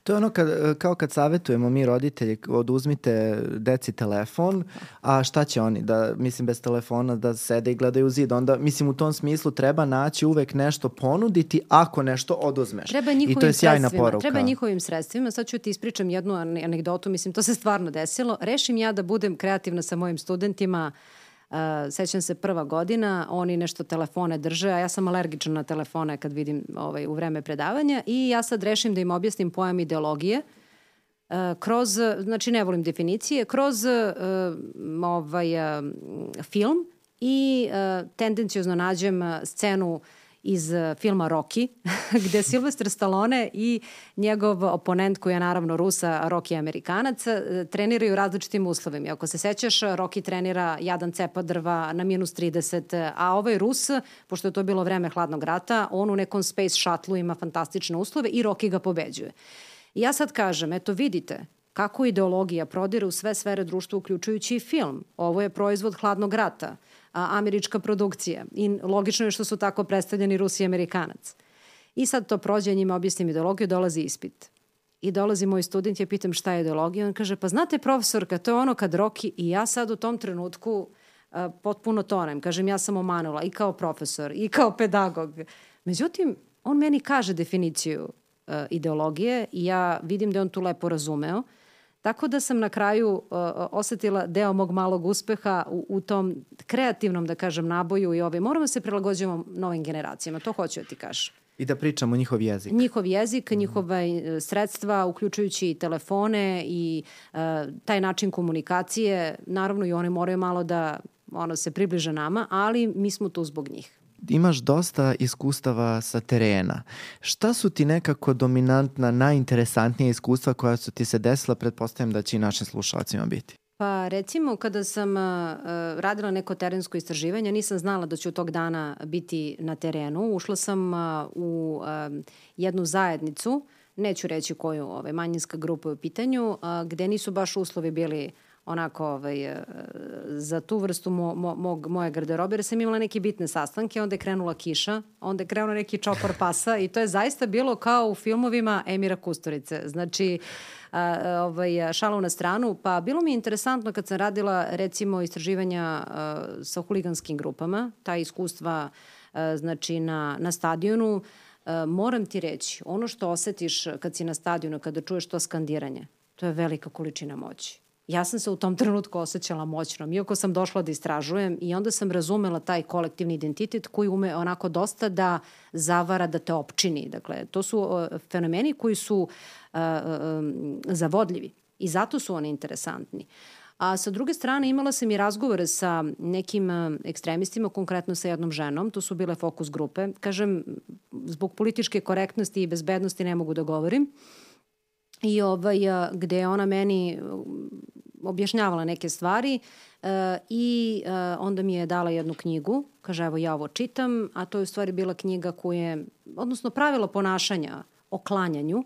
Speaker 1: To je ono kad, kao kad savetujemo mi roditelji, oduzmite deci telefon, a šta će oni? Da, mislim, bez telefona da sede i gledaju u zid. Onda, mislim, u tom smislu treba naći uvek nešto ponuditi ako nešto oduzmeš.
Speaker 2: Treba njihovim I to je sjajna poruka. Treba njihovim sredstvima. Sad ću ti ispričam jednu anegdotu, mislim, to se stvarno desilo. Rešim ja da budem kreativna sa mojim studentima uh, Uh, sećam se prva godina, oni nešto telefone drže, a ja sam alergična na telefone kad vidim ovaj, u vreme predavanja i ja sad rešim da im objasnim pojam ideologije uh, kroz, znači ne volim definicije, kroz uh, ovaj, film i tendencijozno nađem scenu uh, iz eh, filma Rocky, gde Silvestre Stallone i njegov oponent koji je naravno Rusa, Rocky Amerikanac, eh, treniraju različitim uslovima. Ako se sećaš, Rocky trenira jadan cepa drva na minus 30, a ovaj Rus, pošto je to bilo vreme hladnog rata, on u nekom space shuttle ima fantastične uslove i Rocky ga pobeđuje. I ja sad kažem, eto vidite, kako ideologija prodire u sve sfere društva, uključujući i film. Ovo je proizvod hladnog rata američka produkcija. I logično je što su tako predstavljeni Rusi i Amerikanac. I sad to prođe, njima objasnim ideologiju, dolazi ispit. I dolazi moj student, ja pitam šta je ideologija, on kaže, pa znate profesorka, to je ono kad Roki i ja sad u tom trenutku uh, potpuno tonem. Kažem, ja sam omanula i kao profesor i kao pedagog. Međutim, on meni kaže definiciju uh, ideologije i ja vidim da on tu lepo razumeo Tako da sam na kraju uh, osetila deo mog malog uspeha u, u tom kreativnom, da kažem, naboju i ove. Moramo se prilagođavamo novim generacijama, to hoću da ti kažem.
Speaker 1: I da pričamo njihov jezik.
Speaker 2: Njihov jezik, njihova e, sredstva, uključujući i telefone i uh, taj način komunikacije. Naravno i oni moraju malo da ono, se približe nama, ali mi smo tu zbog njih
Speaker 1: imaš dosta iskustava sa terena. Šta su ti nekako dominantna, najinteresantnija iskustva koja su ti se desila, pretpostavljam da će i našim slušalcima biti?
Speaker 2: Pa recimo kada sam uh, radila neko terensko istraživanje, nisam znala da ću tog dana biti na terenu. Ušla sam uh, u uh, jednu zajednicu, neću reći koju ovaj, manjinska grupa je u pitanju, gde nisu baš uslovi bili onako ovaj, e, za tu vrstu mo, mo, mog, moje garderobe, jer sam imala neke bitne sastanke, onda je krenula kiša, onda je krenuo neki čopor pasa i to je zaista bilo kao u filmovima Emira Kusturice. Znači, a, ovaj, šalu na stranu, pa bilo mi je interesantno kad sam radila recimo istraživanja a, sa huliganskim grupama, ta iskustva a, znači na, na stadionu, a, moram ti reći, ono što osetiš kad si na stadionu, kada čuješ to skandiranje, to je velika količina moći ja sam se u tom trenutku osjećala moćnom, iako sam došla da istražujem i onda sam razumela taj kolektivni identitet koji ume onako dosta da zavara, da te opčini. Dakle, to su uh, fenomeni koji su uh, um, zavodljivi i zato su oni interesantni. A sa druge strane imala sam i razgovore sa nekim ekstremistima, konkretno sa jednom ženom, to su bile fokus grupe. Kažem, zbog političke korektnosti i bezbednosti ne mogu da govorim. I ovaj, gde je ona meni objašnjavala neke stvari uh, i uh, onda mi je dala jednu knjigu, kaže evo ja ovo čitam, a to je u stvari bila knjiga koje, odnosno pravilo ponašanja o klanjanju,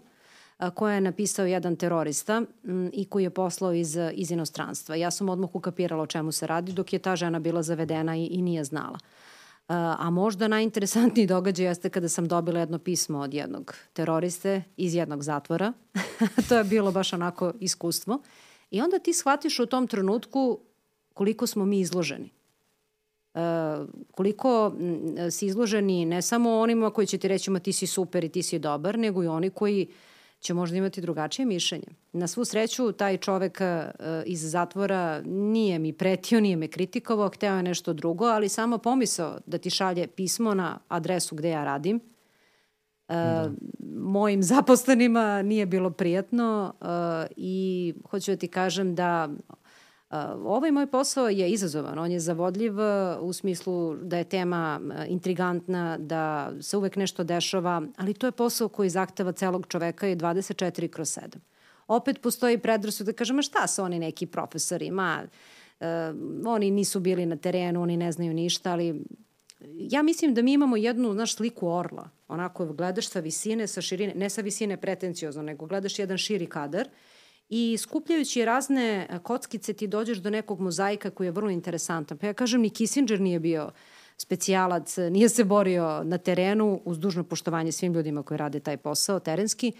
Speaker 2: koja je napisao jedan terorista um, i koji je poslao iz, iz inostranstva. Ja sam odmah ukapirala o čemu se radi, dok je ta žena bila zavedena i, i nije znala. Uh, a možda najinteresantniji događaj jeste kada sam dobila jedno pismo od jednog teroriste iz jednog zatvora. to je bilo baš onako iskustvo. I onda ti shvatiš u tom trenutku koliko smo mi izloženi. Uh, koliko si izloženi ne samo onima koji će ti reći ma ti si super i ti si dobar, nego i oni koji će možda imati drugačije mišljenje. Na svu sreću, taj čovek uh, iz zatvora nije mi pretio, nije me kritikovao, hteo je nešto drugo, ali samo pomisao da ti šalje pismo na adresu gde ja radim – da. mojim zaposlenima nije bilo prijatno uh, i hoću da ti kažem da ovaj moj posao je izazovan, on je zavodljiv u smislu da je tema intrigantna, da se uvek nešto dešava, ali to je posao koji zahteva celog čoveka i 24 kroz 7. Opet postoji predrasud da kažemo šta su oni neki profesori, ma, uh, oni nisu bili na terenu, oni ne znaju ništa, ali ja mislim da mi imamo jednu, znaš, sliku orla. Onako gledaš sa visine, sa širine, ne sa visine pretenciozno, nego gledaš jedan širi kadar i skupljajući razne kockice ti dođeš do nekog mozaika koji je vrlo interesantan. Pa ja kažem, ni Kissinger nije bio specijalac, nije se borio na terenu uz dužno poštovanje svim ljudima koji rade taj posao terenski,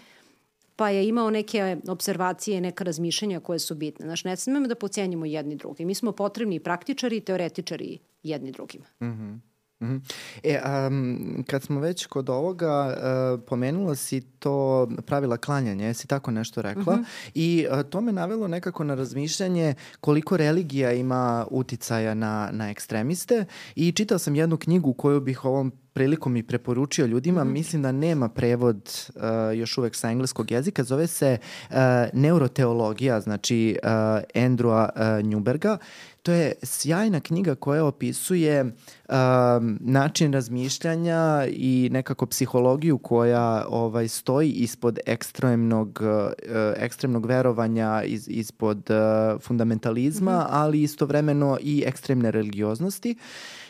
Speaker 2: pa je imao neke observacije, neka razmišljanja koje su bitne. Znaš, ne smemo da pocenjimo jedni drugi. Mi smo potrebni praktičari i teoretičari jedni drugima.
Speaker 1: Mhm. Mm -hmm. Mm -hmm. E, um, kad smo već kod ovoga, uh, pomenula si to pravila klanjanja, jesi tako nešto rekla? Mm -hmm. I uh, to me navelo nekako na razmišljanje koliko religija ima uticaja na, na ekstremiste i čitao sam jednu knjigu koju bih ovom prilikom i preporučio ljudima, mm -hmm. mislim da nema prevod uh, još uvek sa engleskog jezika, zove se uh, Neuroteologija, znači uh, Andrewa uh, Newberga to je sjajna knjiga koja opisuje um, način razmišljanja i nekako psihologiju koja ovaj stoji ispod ekstremnog uh, ekstremnog verovanja iz, ispod uh, fundamentalizma, mm -hmm. ali istovremeno i ekstremne religioznosti.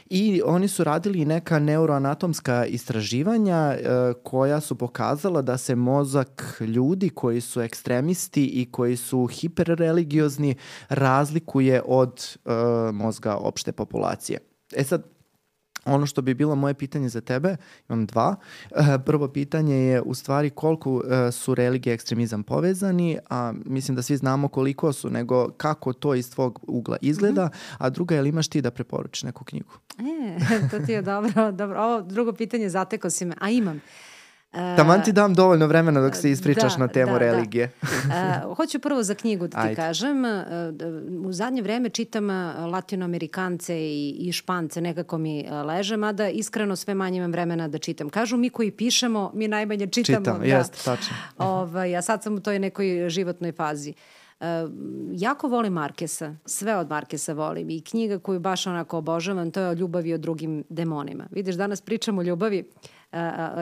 Speaker 1: I oni su radili neka neuroanatomska istraživanja uh, koja su pokazala da se mozak ljudi koji su ekstremisti i koji su hiperreligiozni razlikuje od uh, mozga opšte populacije. E sad, Ono što bi bilo moje pitanje za tebe, imam dva. Eh, prvo pitanje je u stvari koliko eh, su religije i ekstremizam povezani, a mislim da svi znamo koliko su, nego kako to iz tvog ugla izgleda, mm -hmm. a druga je li imaš ti da preporučiš neku knjigu?
Speaker 2: E, to ti je dobro, dobro. Ovo drugo pitanje zateko si me, a imam.
Speaker 1: Taman ti dam dovoljno vremena dok se ispričaš
Speaker 2: da,
Speaker 1: na temu
Speaker 2: da,
Speaker 1: religije.
Speaker 2: Da. Uh, hoću prvo za knjigu da ti Ajde. kažem. Uh, u zadnje vreme čitam latinoamerikance i, i špance, nekako mi leže, mada iskreno sve manje imam vremena da čitam. Kažu mi koji pišemo, mi najmanje čitamo.
Speaker 1: Čitam, da. jest, tačno.
Speaker 2: Ovaj, a sad sam u toj nekoj životnoj fazi. Uh, jako volim Markesa, sve od Markesa volim i knjiga koju baš onako obožavam, to je o ljubavi o drugim demonima. Vidiš, danas pričamo o ljubavi, uh,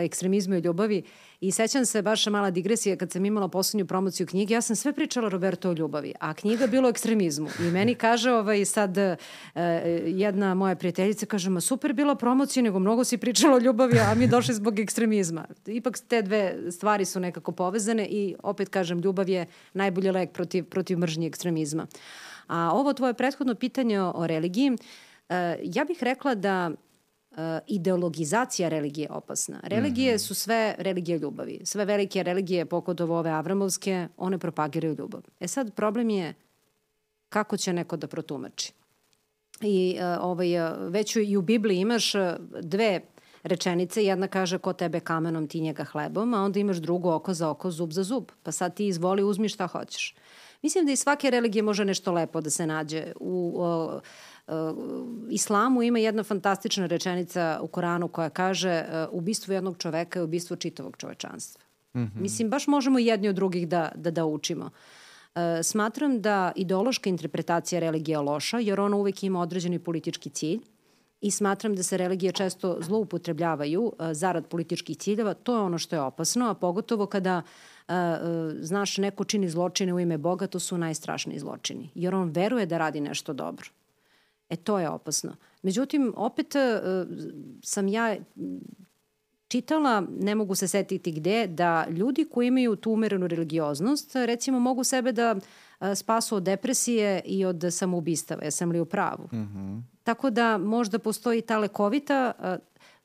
Speaker 2: ekstremizmu i ljubavi I sećam se baš mala digresija kad sam imala poslednju promociju knjige, ja sam sve pričala Roberto o ljubavi, a knjiga bilo o ekstremizmu. I meni kaže ovaj sad uh, jedna moja prijateljica kaže, ma super bila promocija, nego mnogo si pričala o ljubavi, a mi došli zbog ekstremizma. Ipak te dve stvari su nekako povezane i opet kažem, ljubav je najbolji lek protiv, protiv mržnje ekstremizma. A ovo tvoje prethodno pitanje o religiji, uh, ja bih rekla da ideologizacija religije opasna. Religije mm -hmm. su sve religije ljubavi. Sve velike religije, pokotovo ove avramovske, one propagiraju ljubav. E sad, problem je kako će neko da protumači. I uh, ovaj, uh, već i u Bibliji imaš dve rečenice, jedna kaže ko tebe kamenom, ti njega hlebom, a onda imaš drugo oko za oko, zub za zub. Pa sad ti izvoli, uzmi šta hoćeš. Mislim da iz svake religije može nešto lepo da se nađe. U, Uh, islamu ima jedna fantastična rečenica u Koranu koja kaže uh, ubistvo jednog čoveka je ubistvo čitavog čovečanstva. Mm -hmm. Mislim, baš možemo jedni od drugih da, da, da učimo. Uh, smatram da ideološka interpretacija religije je loša, jer ona uvek ima određeni politički cilj i smatram da se religije često zloupotrebljavaju uh, zarad političkih ciljeva. To je ono što je opasno, a pogotovo kada uh, uh, znaš neko čini zločine u ime Boga, to su najstrašniji zločini. Jer on veruje da radi nešto dobro. E to je opasno. Međutim, opet uh, sam ja čitala, ne mogu se setiti gde, da ljudi koji imaju tu umerenu religioznost, recimo mogu sebe da uh, spasu od depresije i od samoubistava. Jesam li u pravu? Mm -hmm. Tako da možda postoji ta lekovita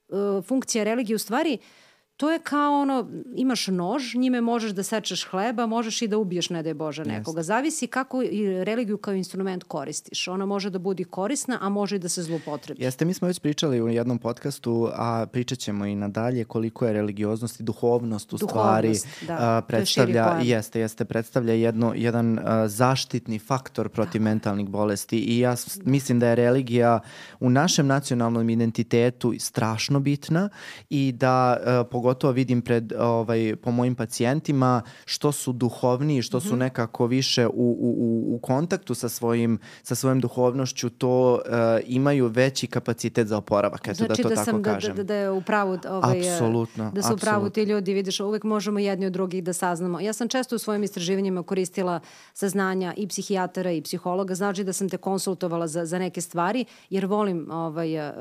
Speaker 2: uh, funkcija religije u stvari uh, to je kao ono, imaš nož, njime možeš da sečeš hleba, možeš i da ubiješ, ne daj Bože, nekoga. Zavisi kako i religiju kao instrument koristiš. Ona može da budi korisna, a može i da se zlupotrebi.
Speaker 1: Jeste, mi smo već pričali u jednom podcastu, a pričat ćemo i nadalje koliko je religioznost i duhovnost u duhovnost, stvari da. predstavlja, jeste, jeste, predstavlja jedno, jedan a, zaštitni faktor protiv da. mentalnih bolesti i ja mislim da je religija u našem nacionalnom identitetu strašno bitna i da a, pogotovo vidim pred, ovaj, po mojim pacijentima, što su duhovniji, što su mhm. nekako više u, u, u kontaktu sa, svojim, sa svojom duhovnošću, to uh, imaju veći kapacitet za oporavak, eto
Speaker 2: znači,
Speaker 1: da to
Speaker 2: da
Speaker 1: tako
Speaker 2: sam,
Speaker 1: da, kažem.
Speaker 2: Da, da, da je u pravu ovaj,
Speaker 1: apsolutno,
Speaker 2: da su u pravu ti ljudi, vidiš, uvek možemo jedni od drugih da saznamo. Ja sam često u svojim istraživanjima koristila saznanja i psihijatara i psihologa, znači da sam te konsultovala za, za neke stvari, jer volim, ovaj, uh,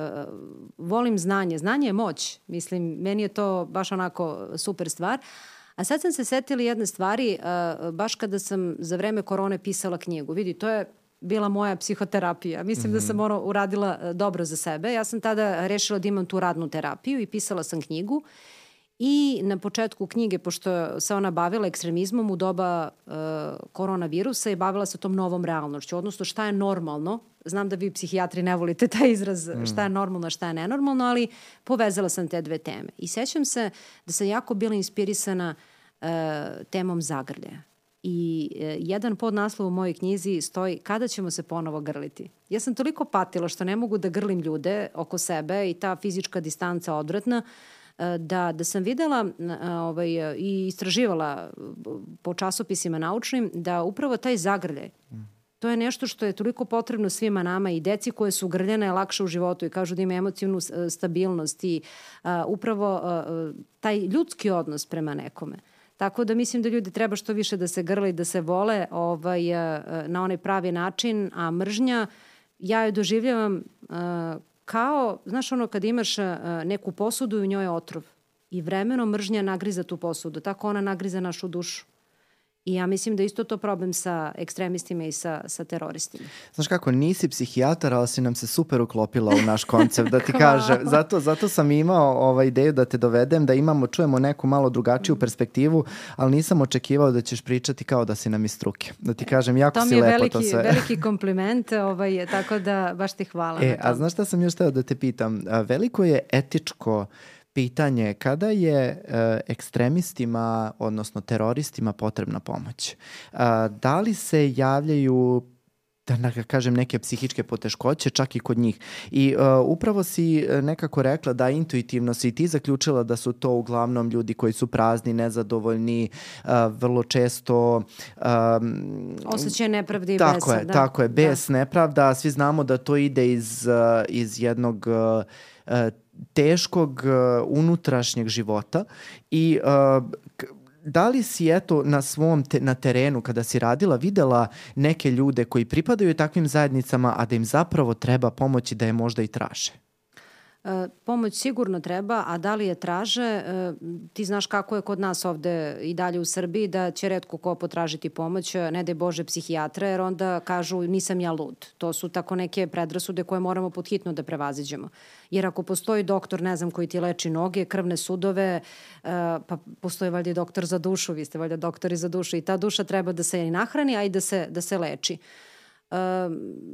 Speaker 2: volim znanje. Znanje je moć, mislim, meni je to baš onako super stvar. A sad sam se setila jedne stvari, uh, baš kada sam za vreme korone pisala knjigu. Vidi, to je bila moja psihoterapija. Mislim mm -hmm. da sam mhm. ono uradila uh, dobro za sebe. Ja sam tada rešila da imam tu radnu terapiju i pisala sam knjigu. I na početku knjige, pošto se ona bavila ekstremizmom u doba uh, koronavirusa i bavila se tom novom realnošću, odnosno šta je normalno znam da vi psihijatri ne volite taj izraz mm. šta je normalno, šta je nenormalno, ali povezala sam te dve teme. I sećam se da sam jako bila inspirisana uh, temom zagrljaja. I uh, jedan podnaslov u mojoj knjizi stoji kada ćemo se ponovo grliti. Ja sam toliko patila što ne mogu da grlim ljude oko sebe i ta fizička distanca odvratna e, da, da sam videla ovaj, i istraživala po časopisima naučnim da upravo taj zagrljaj mm To je nešto što je toliko potrebno svima nama i deci koje su grljene lakše u životu i kažu da ima emocijnu stabilnost i a, upravo a, taj ljudski odnos prema nekome. Tako da mislim da ljudi treba što više da se grle i da se vole ovaj, na onaj pravi način, a mržnja, ja je doživljavam a, kao, znaš ono kad imaš a, neku posudu i u njoj je otrov i vremenom mržnja nagriza tu posudu, tako ona nagriza našu dušu. I ja mislim da isto to problem sa ekstremistima i sa, sa teroristima.
Speaker 1: Znaš kako, nisi psihijatar, ali si nam se super uklopila u naš koncept, da ti kažem. Zato, zato sam imao ovaj ideju da te dovedem, da imamo, čujemo neku malo drugačiju mm. perspektivu, ali nisam očekivao da ćeš pričati kao da si nam iz struke. Da ti kažem, jako si lepo
Speaker 2: veliki,
Speaker 1: to sve.
Speaker 2: To mi je veliki kompliment, ovaj, tako da baš ti hvala
Speaker 1: e, A znaš šta sam još teo da te pitam? Veliko je etičko pitanje kada je uh, ekstremistima, odnosno teroristima potrebna pomoć. Uh, da li se javljaju da ne kažem neke psihičke poteškoće čak i kod njih. I uh, upravo si e, nekako rekla da intuitivno si ti zaključila da su to uglavnom ljudi koji su prazni, nezadovoljni, uh, vrlo često
Speaker 2: um, osjećaj nepravde i
Speaker 1: tako
Speaker 2: besa.
Speaker 1: Je,
Speaker 2: da.
Speaker 1: Tako je, bes,
Speaker 2: da.
Speaker 1: nepravda. Svi znamo da to ide iz, uh, iz jednog uh, teškog uh, unutrašnjeg života i uh, da li si eto na svom te, na terenu kada si radila videla neke ljude koji pripadaju takvim zajednicama a da im zapravo treba pomoći da je možda i traže?
Speaker 2: E, pomoć sigurno treba, a da li je traže, e, ti znaš kako je kod nas ovde i dalje u Srbiji, da će redko ko potražiti pomoć, ne daj Bože psihijatra, jer onda kažu nisam ja lud. To su tako neke predrasude koje moramo podhitno da prevaziđemo. Jer ako postoji doktor, ne znam, koji ti leči noge, krvne sudove, e, pa postoji valjda doktor za dušu, vi ste valjda doktori za dušu i ta duša treba da se i nahrani, a i da se, da se leči. Uh,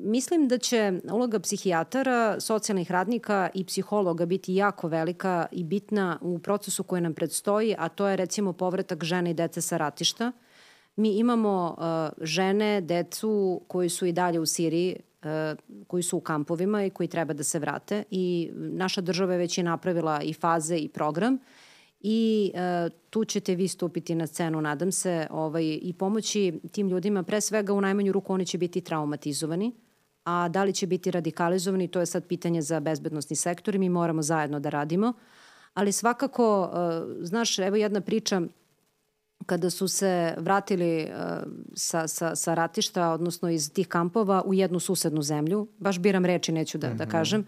Speaker 2: mislim da će uloga psihijatara, socijalnih radnika i psihologa biti jako velika i bitna u procesu koji nam predstoji, a to je recimo povratak žene i dece sa ratišta. Mi imamo uh, žene, decu koji su i dalje u Siriji, uh, koji su u kampovima i koji treba da se vrate i naša država je već i napravila i faze i program i e, tu ćete vi stupiti na scenu, nadam se, ovaj, i pomoći tim ljudima. Pre svega, u najmanju ruku oni će biti traumatizovani, a da li će biti radikalizovani, to je sad pitanje za bezbednostni sektor i mi moramo zajedno da radimo. Ali svakako, e, znaš, evo jedna priča, kada su se vratili uh, sa, sa, sa ratišta, odnosno iz tih kampova, u jednu susednu zemlju, baš biram reči, neću da, mm -hmm. da mhm. kažem,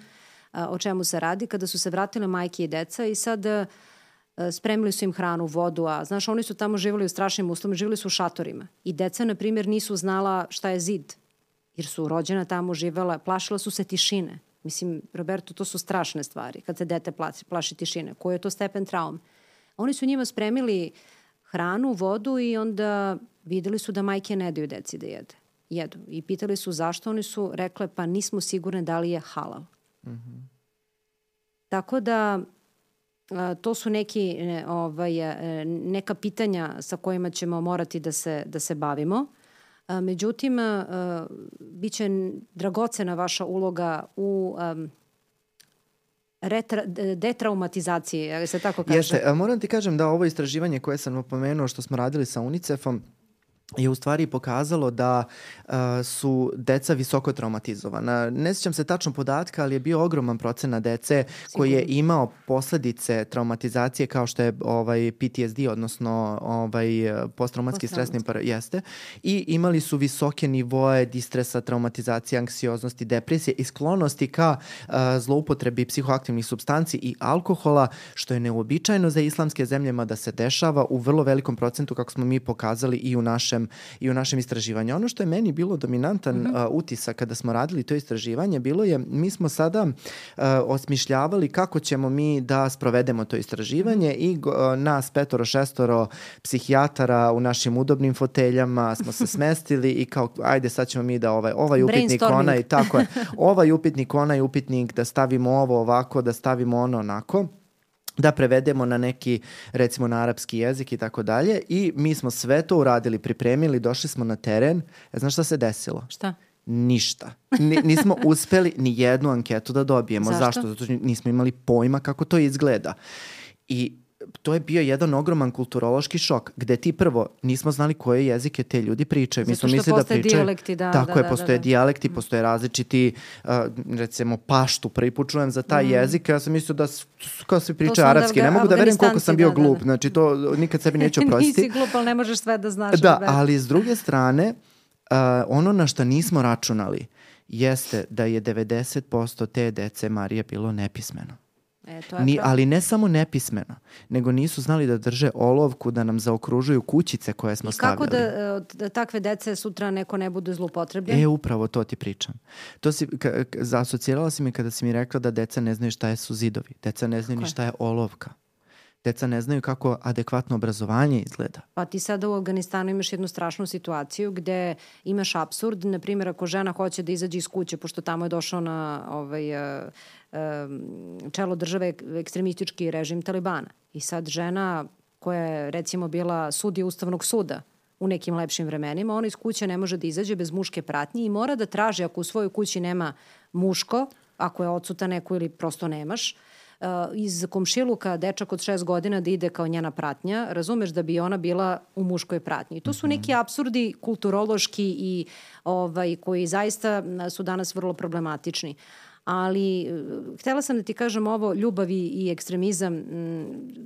Speaker 2: uh, o čemu se radi, kada su se vratile majke i deca i sad uh, E, spremili su im hranu, vodu, a znaš, oni su tamo živjeli u strašnim uslovima, živjeli su u šatorima. I deca, na primjer, nisu znala šta je zid, jer su rođena tamo živela, plašila su se tišine. Mislim, Roberto, to su strašne stvari, kad se dete plaši, plaši tišine. Koji je to stepen traum? Oni su njima spremili hranu, vodu i onda videli su da majke ne daju deci da jede. Jedu. I pitali su zašto, oni su rekle pa nismo sigurne da li je halal. Mm -hmm. Tako da to su neki ovaj e, neka pitanja sa kojima ćemo morati da se da se bavimo. Međutim biće dragocena vaša uloga u retra, detraumatizaciji, se tako kaže.
Speaker 1: Jeste, moram ti kažem da ovo istraživanje koje sam opomenuo što smo radili sa UNICEF-om je u stvari pokazalo da uh, su deca visoko traumatizovana. Ne sjećam se tačno podatka, ali je bio ogroman procena dece Sigurno. koji je imao posledice traumatizacije kao što je ovaj PTSD, odnosno ovaj posttraumatski stresni par jeste i imali su visoke nivoe distresa, traumatizacije, anksioznosti, depresije i sklonosti ka uh, zloupotrebi psihoaktivnih substanci i alkohola, što je neobičajno za islamske zemlje, da se dešava u vrlo velikom procentu kako smo mi pokazali i u naše našem, i u našem istraživanju. Ono što je meni bilo dominantan mm -hmm. uh, utisak kada smo radili to istraživanje, bilo je, mi smo sada uh, osmišljavali kako ćemo mi da sprovedemo to istraživanje i uh, nas petoro, šestoro psihijatara u našim udobnim foteljama smo se smestili i kao, ajde sad ćemo mi da ovaj, ovaj upitnik, onaj, tako je, ovaj upitnik, onaj upitnik, da stavimo ovo ovako, da stavimo ono onako da prevedemo na neki, recimo na arapski jezik i tako dalje i mi smo sve to uradili, pripremili, došli smo na teren. E, znaš šta se desilo?
Speaker 2: Šta?
Speaker 1: Ništa. Ni, nismo uspeli ni jednu anketu da dobijemo. Zašto? Zašto? Zato što nismo imali pojma kako to izgleda. I to je bio jedan ogroman kulturološki šok, gde ti prvo nismo znali koje jezike te ljudi pričaju.
Speaker 2: Mi smo mislili da pričaju. dijalekti, da.
Speaker 1: Tako
Speaker 2: da,
Speaker 1: je,
Speaker 2: da,
Speaker 1: postoje
Speaker 2: da, da.
Speaker 1: dijalekti, postoje različiti, uh, recimo, paštu, prvi put čujem za taj mm. jezik, ja sam mislio da su, kao svi pričaju arapski. Ne mogu da verujem koliko sam bio da, glup, da, da. znači to nikad sebi neću oprostiti.
Speaker 2: Nisi glup, ali ne možeš sve da znaš.
Speaker 1: Da, ali s druge strane, uh, ono na što nismo računali jeste da je 90% te dece Marija bilo nepismeno.
Speaker 2: E, to je
Speaker 1: Ni, ali ne samo nepismeno, nego nisu znali da drže olovku, da nam zaokružuju kućice koje smo.
Speaker 2: I kako da, da takve dece sutra neko ne bude zlupotrebljen?
Speaker 1: E, upravo to ti pričam. To si, ka, asocirala si mi kada si mi rekla da deca ne znaju šta je su zidovi. Deca ne znaju ni šta je olovka. Deca ne znaju kako adekvatno obrazovanje izgleda.
Speaker 2: Pa ti sada u Afganistanu imaš jednu strašnu situaciju gde imaš absurd, na primjer ako žena hoće da izađe iz kuće, pošto tamo je došao na ovaj, uh, čelo države ekstremistički režim Talibana. I sad žena koja je recimo bila sudija Ustavnog suda u nekim lepšim vremenima, ona iz kuće ne može da izađe bez muške pratnje i mora da traži ako u svojoj kući nema muško, ako je odsuta neko ili prosto nemaš, uh, iz komšiluka dečak od šest godina da ide kao njena pratnja, razumeš da bi ona bila u muškoj pratnji. I to su neki absurdi kulturološki i ovaj, koji zaista su danas vrlo problematični ali e, htela sam da ti kažem ovo, ljubavi i ekstremizam,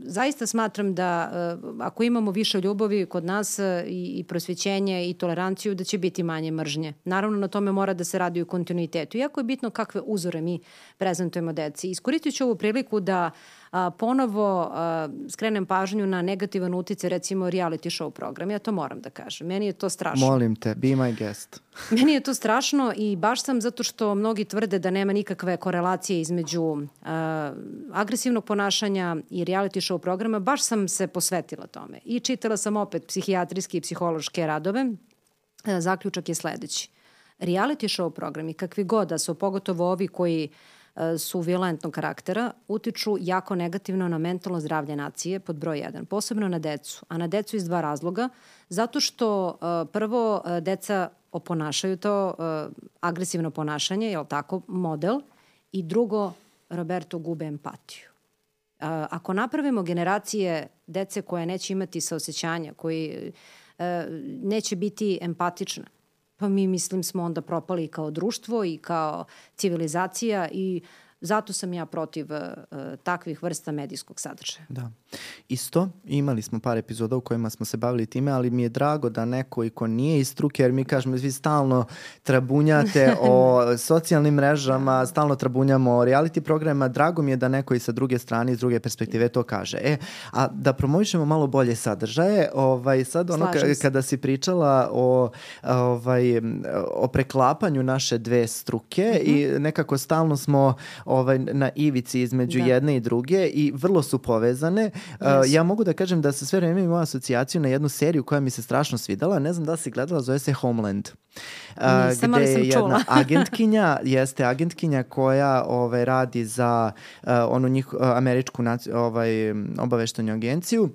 Speaker 2: zaista smatram da e, ako imamo više ljubavi kod nas e, i, i prosvećenje i toleranciju, da će biti manje mržnje. Naravno, na tome mora da se radi u kontinuitetu. Iako je bitno kakve uzore mi prezentujemo deci. Iskoristit ću ovu priliku da uh, a, ponovo a, skrenem pažnju na negativan utice recimo reality show program. Ja to moram da kažem. Meni je to strašno.
Speaker 1: Molim te, be my guest.
Speaker 2: Meni je to strašno i baš sam zato što mnogi tvrde da nema nikakve korelacije između a, agresivnog ponašanja i reality show programa. Baš sam se posvetila tome. I čitala sam opet psihijatrijske i psihološke radove. A, zaključak je sledeći. Reality show programi, kakvi god da su, pogotovo ovi koji E, su violentnog karaktera, utiču jako negativno na mentalno zdravlje nacije pod broj 1, posebno na decu, a na decu iz dva razloga, zato što e, prvo e, deca oponašaju to agresivno ponašanje, je li tako, model, i drugo, Roberto gube empatiju. Ako napravimo generacije dece koje neće imati saosećanja, koji neće biti empatične, pa mi mislim smo onda propali kao društvo i kao civilizacija i Zato sam ja protiv uh, takvih vrsta medijskog sadržaja.
Speaker 1: Da. Isto, imali smo par epizoda u kojima smo se bavili time, ali mi je drago da neko i ko nije iz struke, jer mi kažemo, vi stalno trabunjate o socijalnim mrežama, stalno trabunjamo o reality programima, drago mi je da neko i sa druge strane, iz druge perspektive to kaže. E, a da promovišemo malo bolje sadržaje, ovaj, sad ono ka, kada si pričala o, ovaj, o preklapanju naše dve struke mm -hmm. i nekako stalno smo ovaj, na ivici između da. jedne i druge i vrlo su povezane. Yes. Uh, ja mogu da kažem da se sve vreme imam asocijaciju na jednu seriju koja mi se strašno svidala. Ne znam da si gledala, zove se Homeland.
Speaker 2: Uh, Nisam, gde je jedna čula.
Speaker 1: agentkinja, jeste agentkinja koja ovaj, radi za uh, onu njih, uh, američku ovaj, obaveštanju agenciju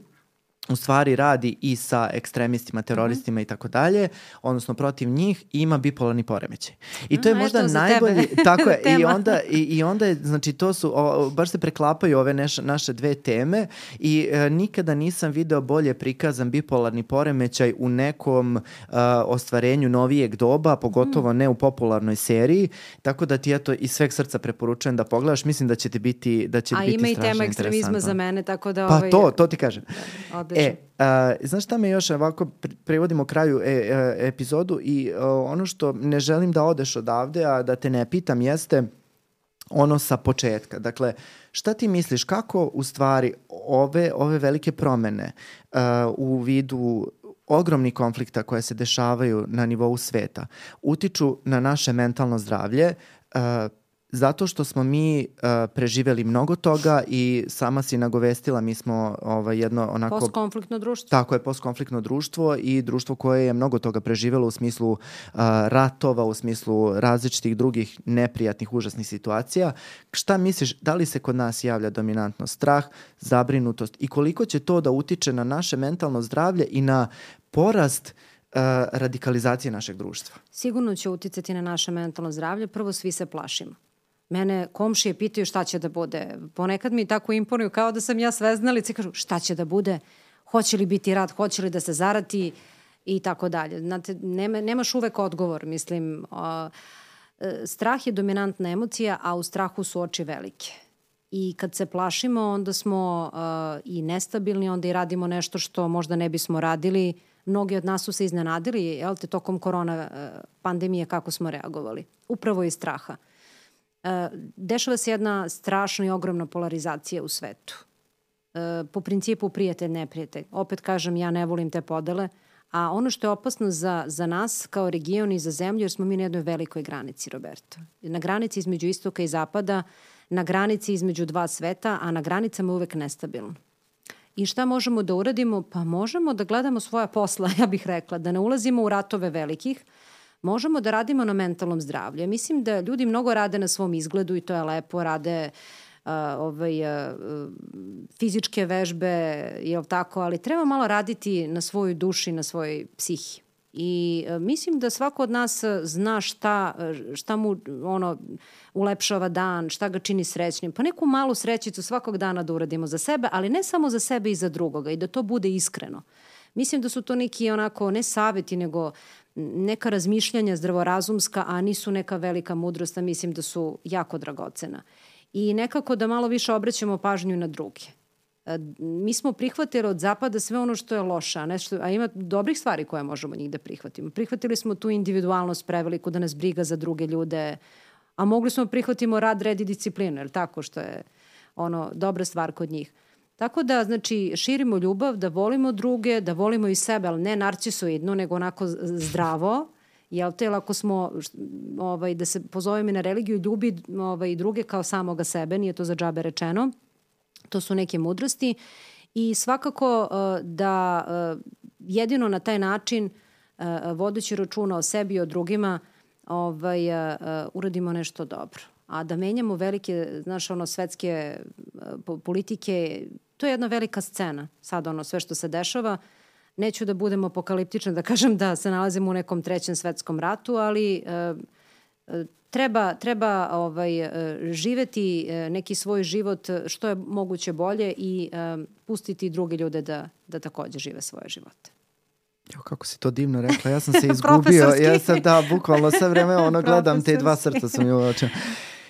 Speaker 1: u stvari radi i sa ekstremistima, teroristima i tako dalje, odnosno protiv njih ima bipolarni poremećaj. I to je mm, možda najbolji, tako je, i onda, i, i onda je, znači to su, o, baš se preklapaju ove neš, naše dve teme i e, nikada nisam video bolje prikazan bipolarni poremećaj u nekom uh, ostvarenju novijeg doba, pogotovo mm. ne u popularnoj seriji, tako da ti to iz sveg srca preporučujem da pogledaš, mislim da će ti biti, da će
Speaker 2: A
Speaker 1: biti
Speaker 2: strašno interesantno. A ima i tema ekstremizma za mene, tako da...
Speaker 1: Pa ovaj... to, to ti kažem. Da, E, a, znaš šta me još ovako prevodimo kraju e, e, epizodu i o, ono što ne želim da odeš odavde, a da te ne pitam jeste ono sa početka. Dakle, šta ti misliš, kako u stvari ove, ove velike promene uh, u vidu ogromni konflikta koje se dešavaju na nivou sveta utiču na naše mentalno zdravlje, uh, Zato što smo mi uh, preživeli mnogo toga i sama si nagovestila, mi smo ovaj, jedno onako...
Speaker 2: Postkonfliktno društvo.
Speaker 1: Tako je, postkonfliktno društvo i društvo koje je mnogo toga preživelo u smislu uh, ratova, u smislu različitih drugih neprijatnih, užasnih situacija. Šta misliš, da li se kod nas javlja dominantno strah, zabrinutost i koliko će to da utiče na naše mentalno zdravlje i na porast uh, radikalizacije našeg društva?
Speaker 2: Sigurno će uticati na naše mentalno zdravlje. Prvo, svi se plašimo. Mene komšije pitaju šta će da bude. Ponekad mi tako imponuju kao da sam ja sveznalica i kažu šta će da bude, hoće li biti rad, hoće li da se zarati i tako dalje. Znate, nema, nemaš uvek odgovor, mislim. E, strah je dominantna emocija, a u strahu su oči velike. I kad se plašimo, onda smo uh, i nestabilni, onda i radimo nešto što možda ne bismo radili. Mnogi od nas su se iznenadili, jel te, tokom korona uh, pandemije kako smo reagovali. Upravo iz straha. Uh, E, dešava se jedna strašna i ogromna polarizacija u svetu. E, po principu prijatelj, neprijatelj. Opet kažem, ja ne volim te podele, a ono što je opasno za, za nas kao region i za zemlju, jer smo mi na jednoj velikoj granici, Roberto. Na granici između istoka i zapada, na granici između dva sveta, a na granicama uvek nestabilno. I šta možemo da uradimo? Pa možemo da gledamo svoja posla, ja bih rekla, da ne ulazimo u ratove velikih, možemo da radimo na mentalnom zdravlju. Mislim da ljudi mnogo rade na svom izgledu i to je lepo, rade uh, ovaj, uh, fizičke vežbe, je tako, ali treba malo raditi na svojoj duši, na svojoj psihi. I uh, mislim da svako od nas zna šta, šta mu ono, ulepšava dan, šta ga čini srećnim. Pa neku malu srećicu svakog dana da uradimo za sebe, ali ne samo za sebe i za drugoga i da to bude iskreno. Mislim da su to neki onako ne saveti, nego neka razmišljanja zdravorazumska, a nisu neka velika mudrost, a mislim da su jako dragocena. I nekako da malo više obraćamo pažnju na druge. E, mi smo prihvatili od zapada sve ono što je loše, a, nešto, a ima dobrih stvari koje možemo njih da prihvatimo. Prihvatili smo tu individualnost preveliku, da nas briga za druge ljude, a mogli smo da prihvatimo rad, red i disciplinu, jer tako što je ono dobra stvar kod njih. Tako da, znači, širimo ljubav, da volimo druge, da volimo i sebe, ali ne narcisoidno, nego onako zdravo, jel te, ako smo, ovaj, da se pozovemo na religiju, ljubi ovaj, druge kao samoga sebe, nije to za džabe rečeno, to su neke mudrosti. I svakako uh, da uh, jedino na taj način, uh, vodeći računa o sebi i o drugima, ovaj, uradimo nešto dobro. A da menjamo velike, znaš, ono, svetske politike, to je jedna velika scena, sad ono, sve što se dešava. Neću da budem apokaliptična, da kažem da se nalazimo u nekom trećem svetskom ratu, ali e, treba, treba ovaj, e, živeti neki svoj život što je moguće bolje i e, pustiti druge ljude da, da takođe žive svoje živote.
Speaker 1: Jo, kako si to divno rekla, ja sam se izgubio, ja sam da, bukvalno sve vreme ono gledam, te dva srca sam ju očeo.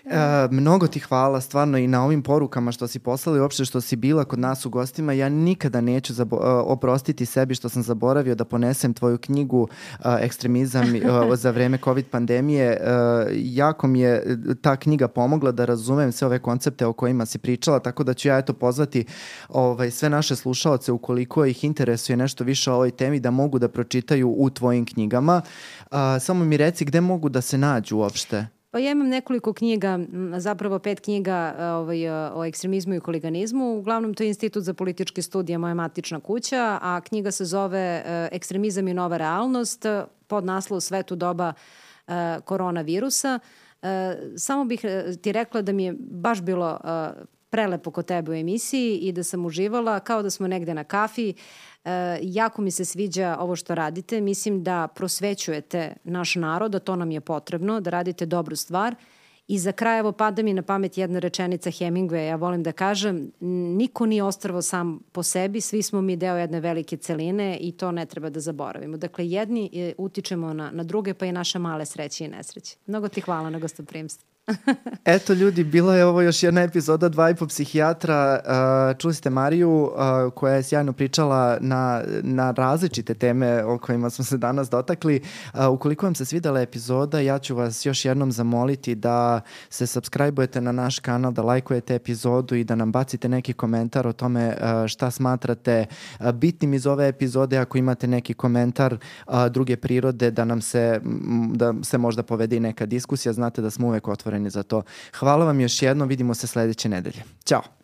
Speaker 1: E, mnogo ti hvala stvarno i na ovim porukama što si poslali, uopšte što si bila kod nas u gostima. Ja nikada neću zabo, uh, oprostiti sebi što sam zaboravio da ponesem tvoju knjigu uh, Ekstremizam uh, za vreme COVID pandemije. Uh, jako mi je ta knjiga pomogla da razumem sve ove koncepte o kojima si pričala, tako da ću ja eto pozvati ovaj, sve naše slušaoce ukoliko ih interesuje nešto više o ovoj temi da mogu da pročitaju u tvojim knjigama. Uh, samo mi reci gde mogu da se nađu uopšte?
Speaker 2: Pa ja imam nekoliko knjiga, zapravo pet knjiga ovaj, o ekstremizmu i huliganizmu. Uglavnom to je Institut za političke studije, moja matična kuća, a knjiga se zove e, Ekstremizam i nova realnost pod naslov Svetu doba e, koronavirusa. E, samo bih ti rekla da mi je baš bilo prelepo kod tebe u emisiji i da sam uživala kao da smo negde na kafi. E, jako mi se sviđa ovo što radite. Mislim da prosvećujete naš narod, da to nam je potrebno, da radite dobru stvar. I za kraj, evo, pada mi na pamet jedna rečenica Hemingwaya, ja volim da kažem, niko nije ostrvo sam po sebi, svi smo mi deo jedne velike celine i to ne treba da zaboravimo. Dakle, jedni e, utičemo na, na druge, pa i naše male sreće i nesreće. Mnogo ti hvala na gostoprimstvu.
Speaker 1: Eto ljudi, bila je ovo još jedna epizoda dva i po psihijatra. Uh, čuli ste Mariju uh, koja je sjajno pričala na, na različite teme o kojima smo se danas dotakli. Uh, ukoliko vam se svidela epizoda, ja ću vas još jednom zamoliti da se subscribe-ujete na naš kanal, da lajkujete epizodu i da nam bacite neki komentar o tome šta smatrate bitnim iz ove epizode. Ako imate neki komentar druge prirode, da nam se, da se možda povede i neka diskusija. Znate da smo uvek otvoreni otvoreni za to. Hvala vam još jednom, vidimo se sledeće nedelje. Ćao!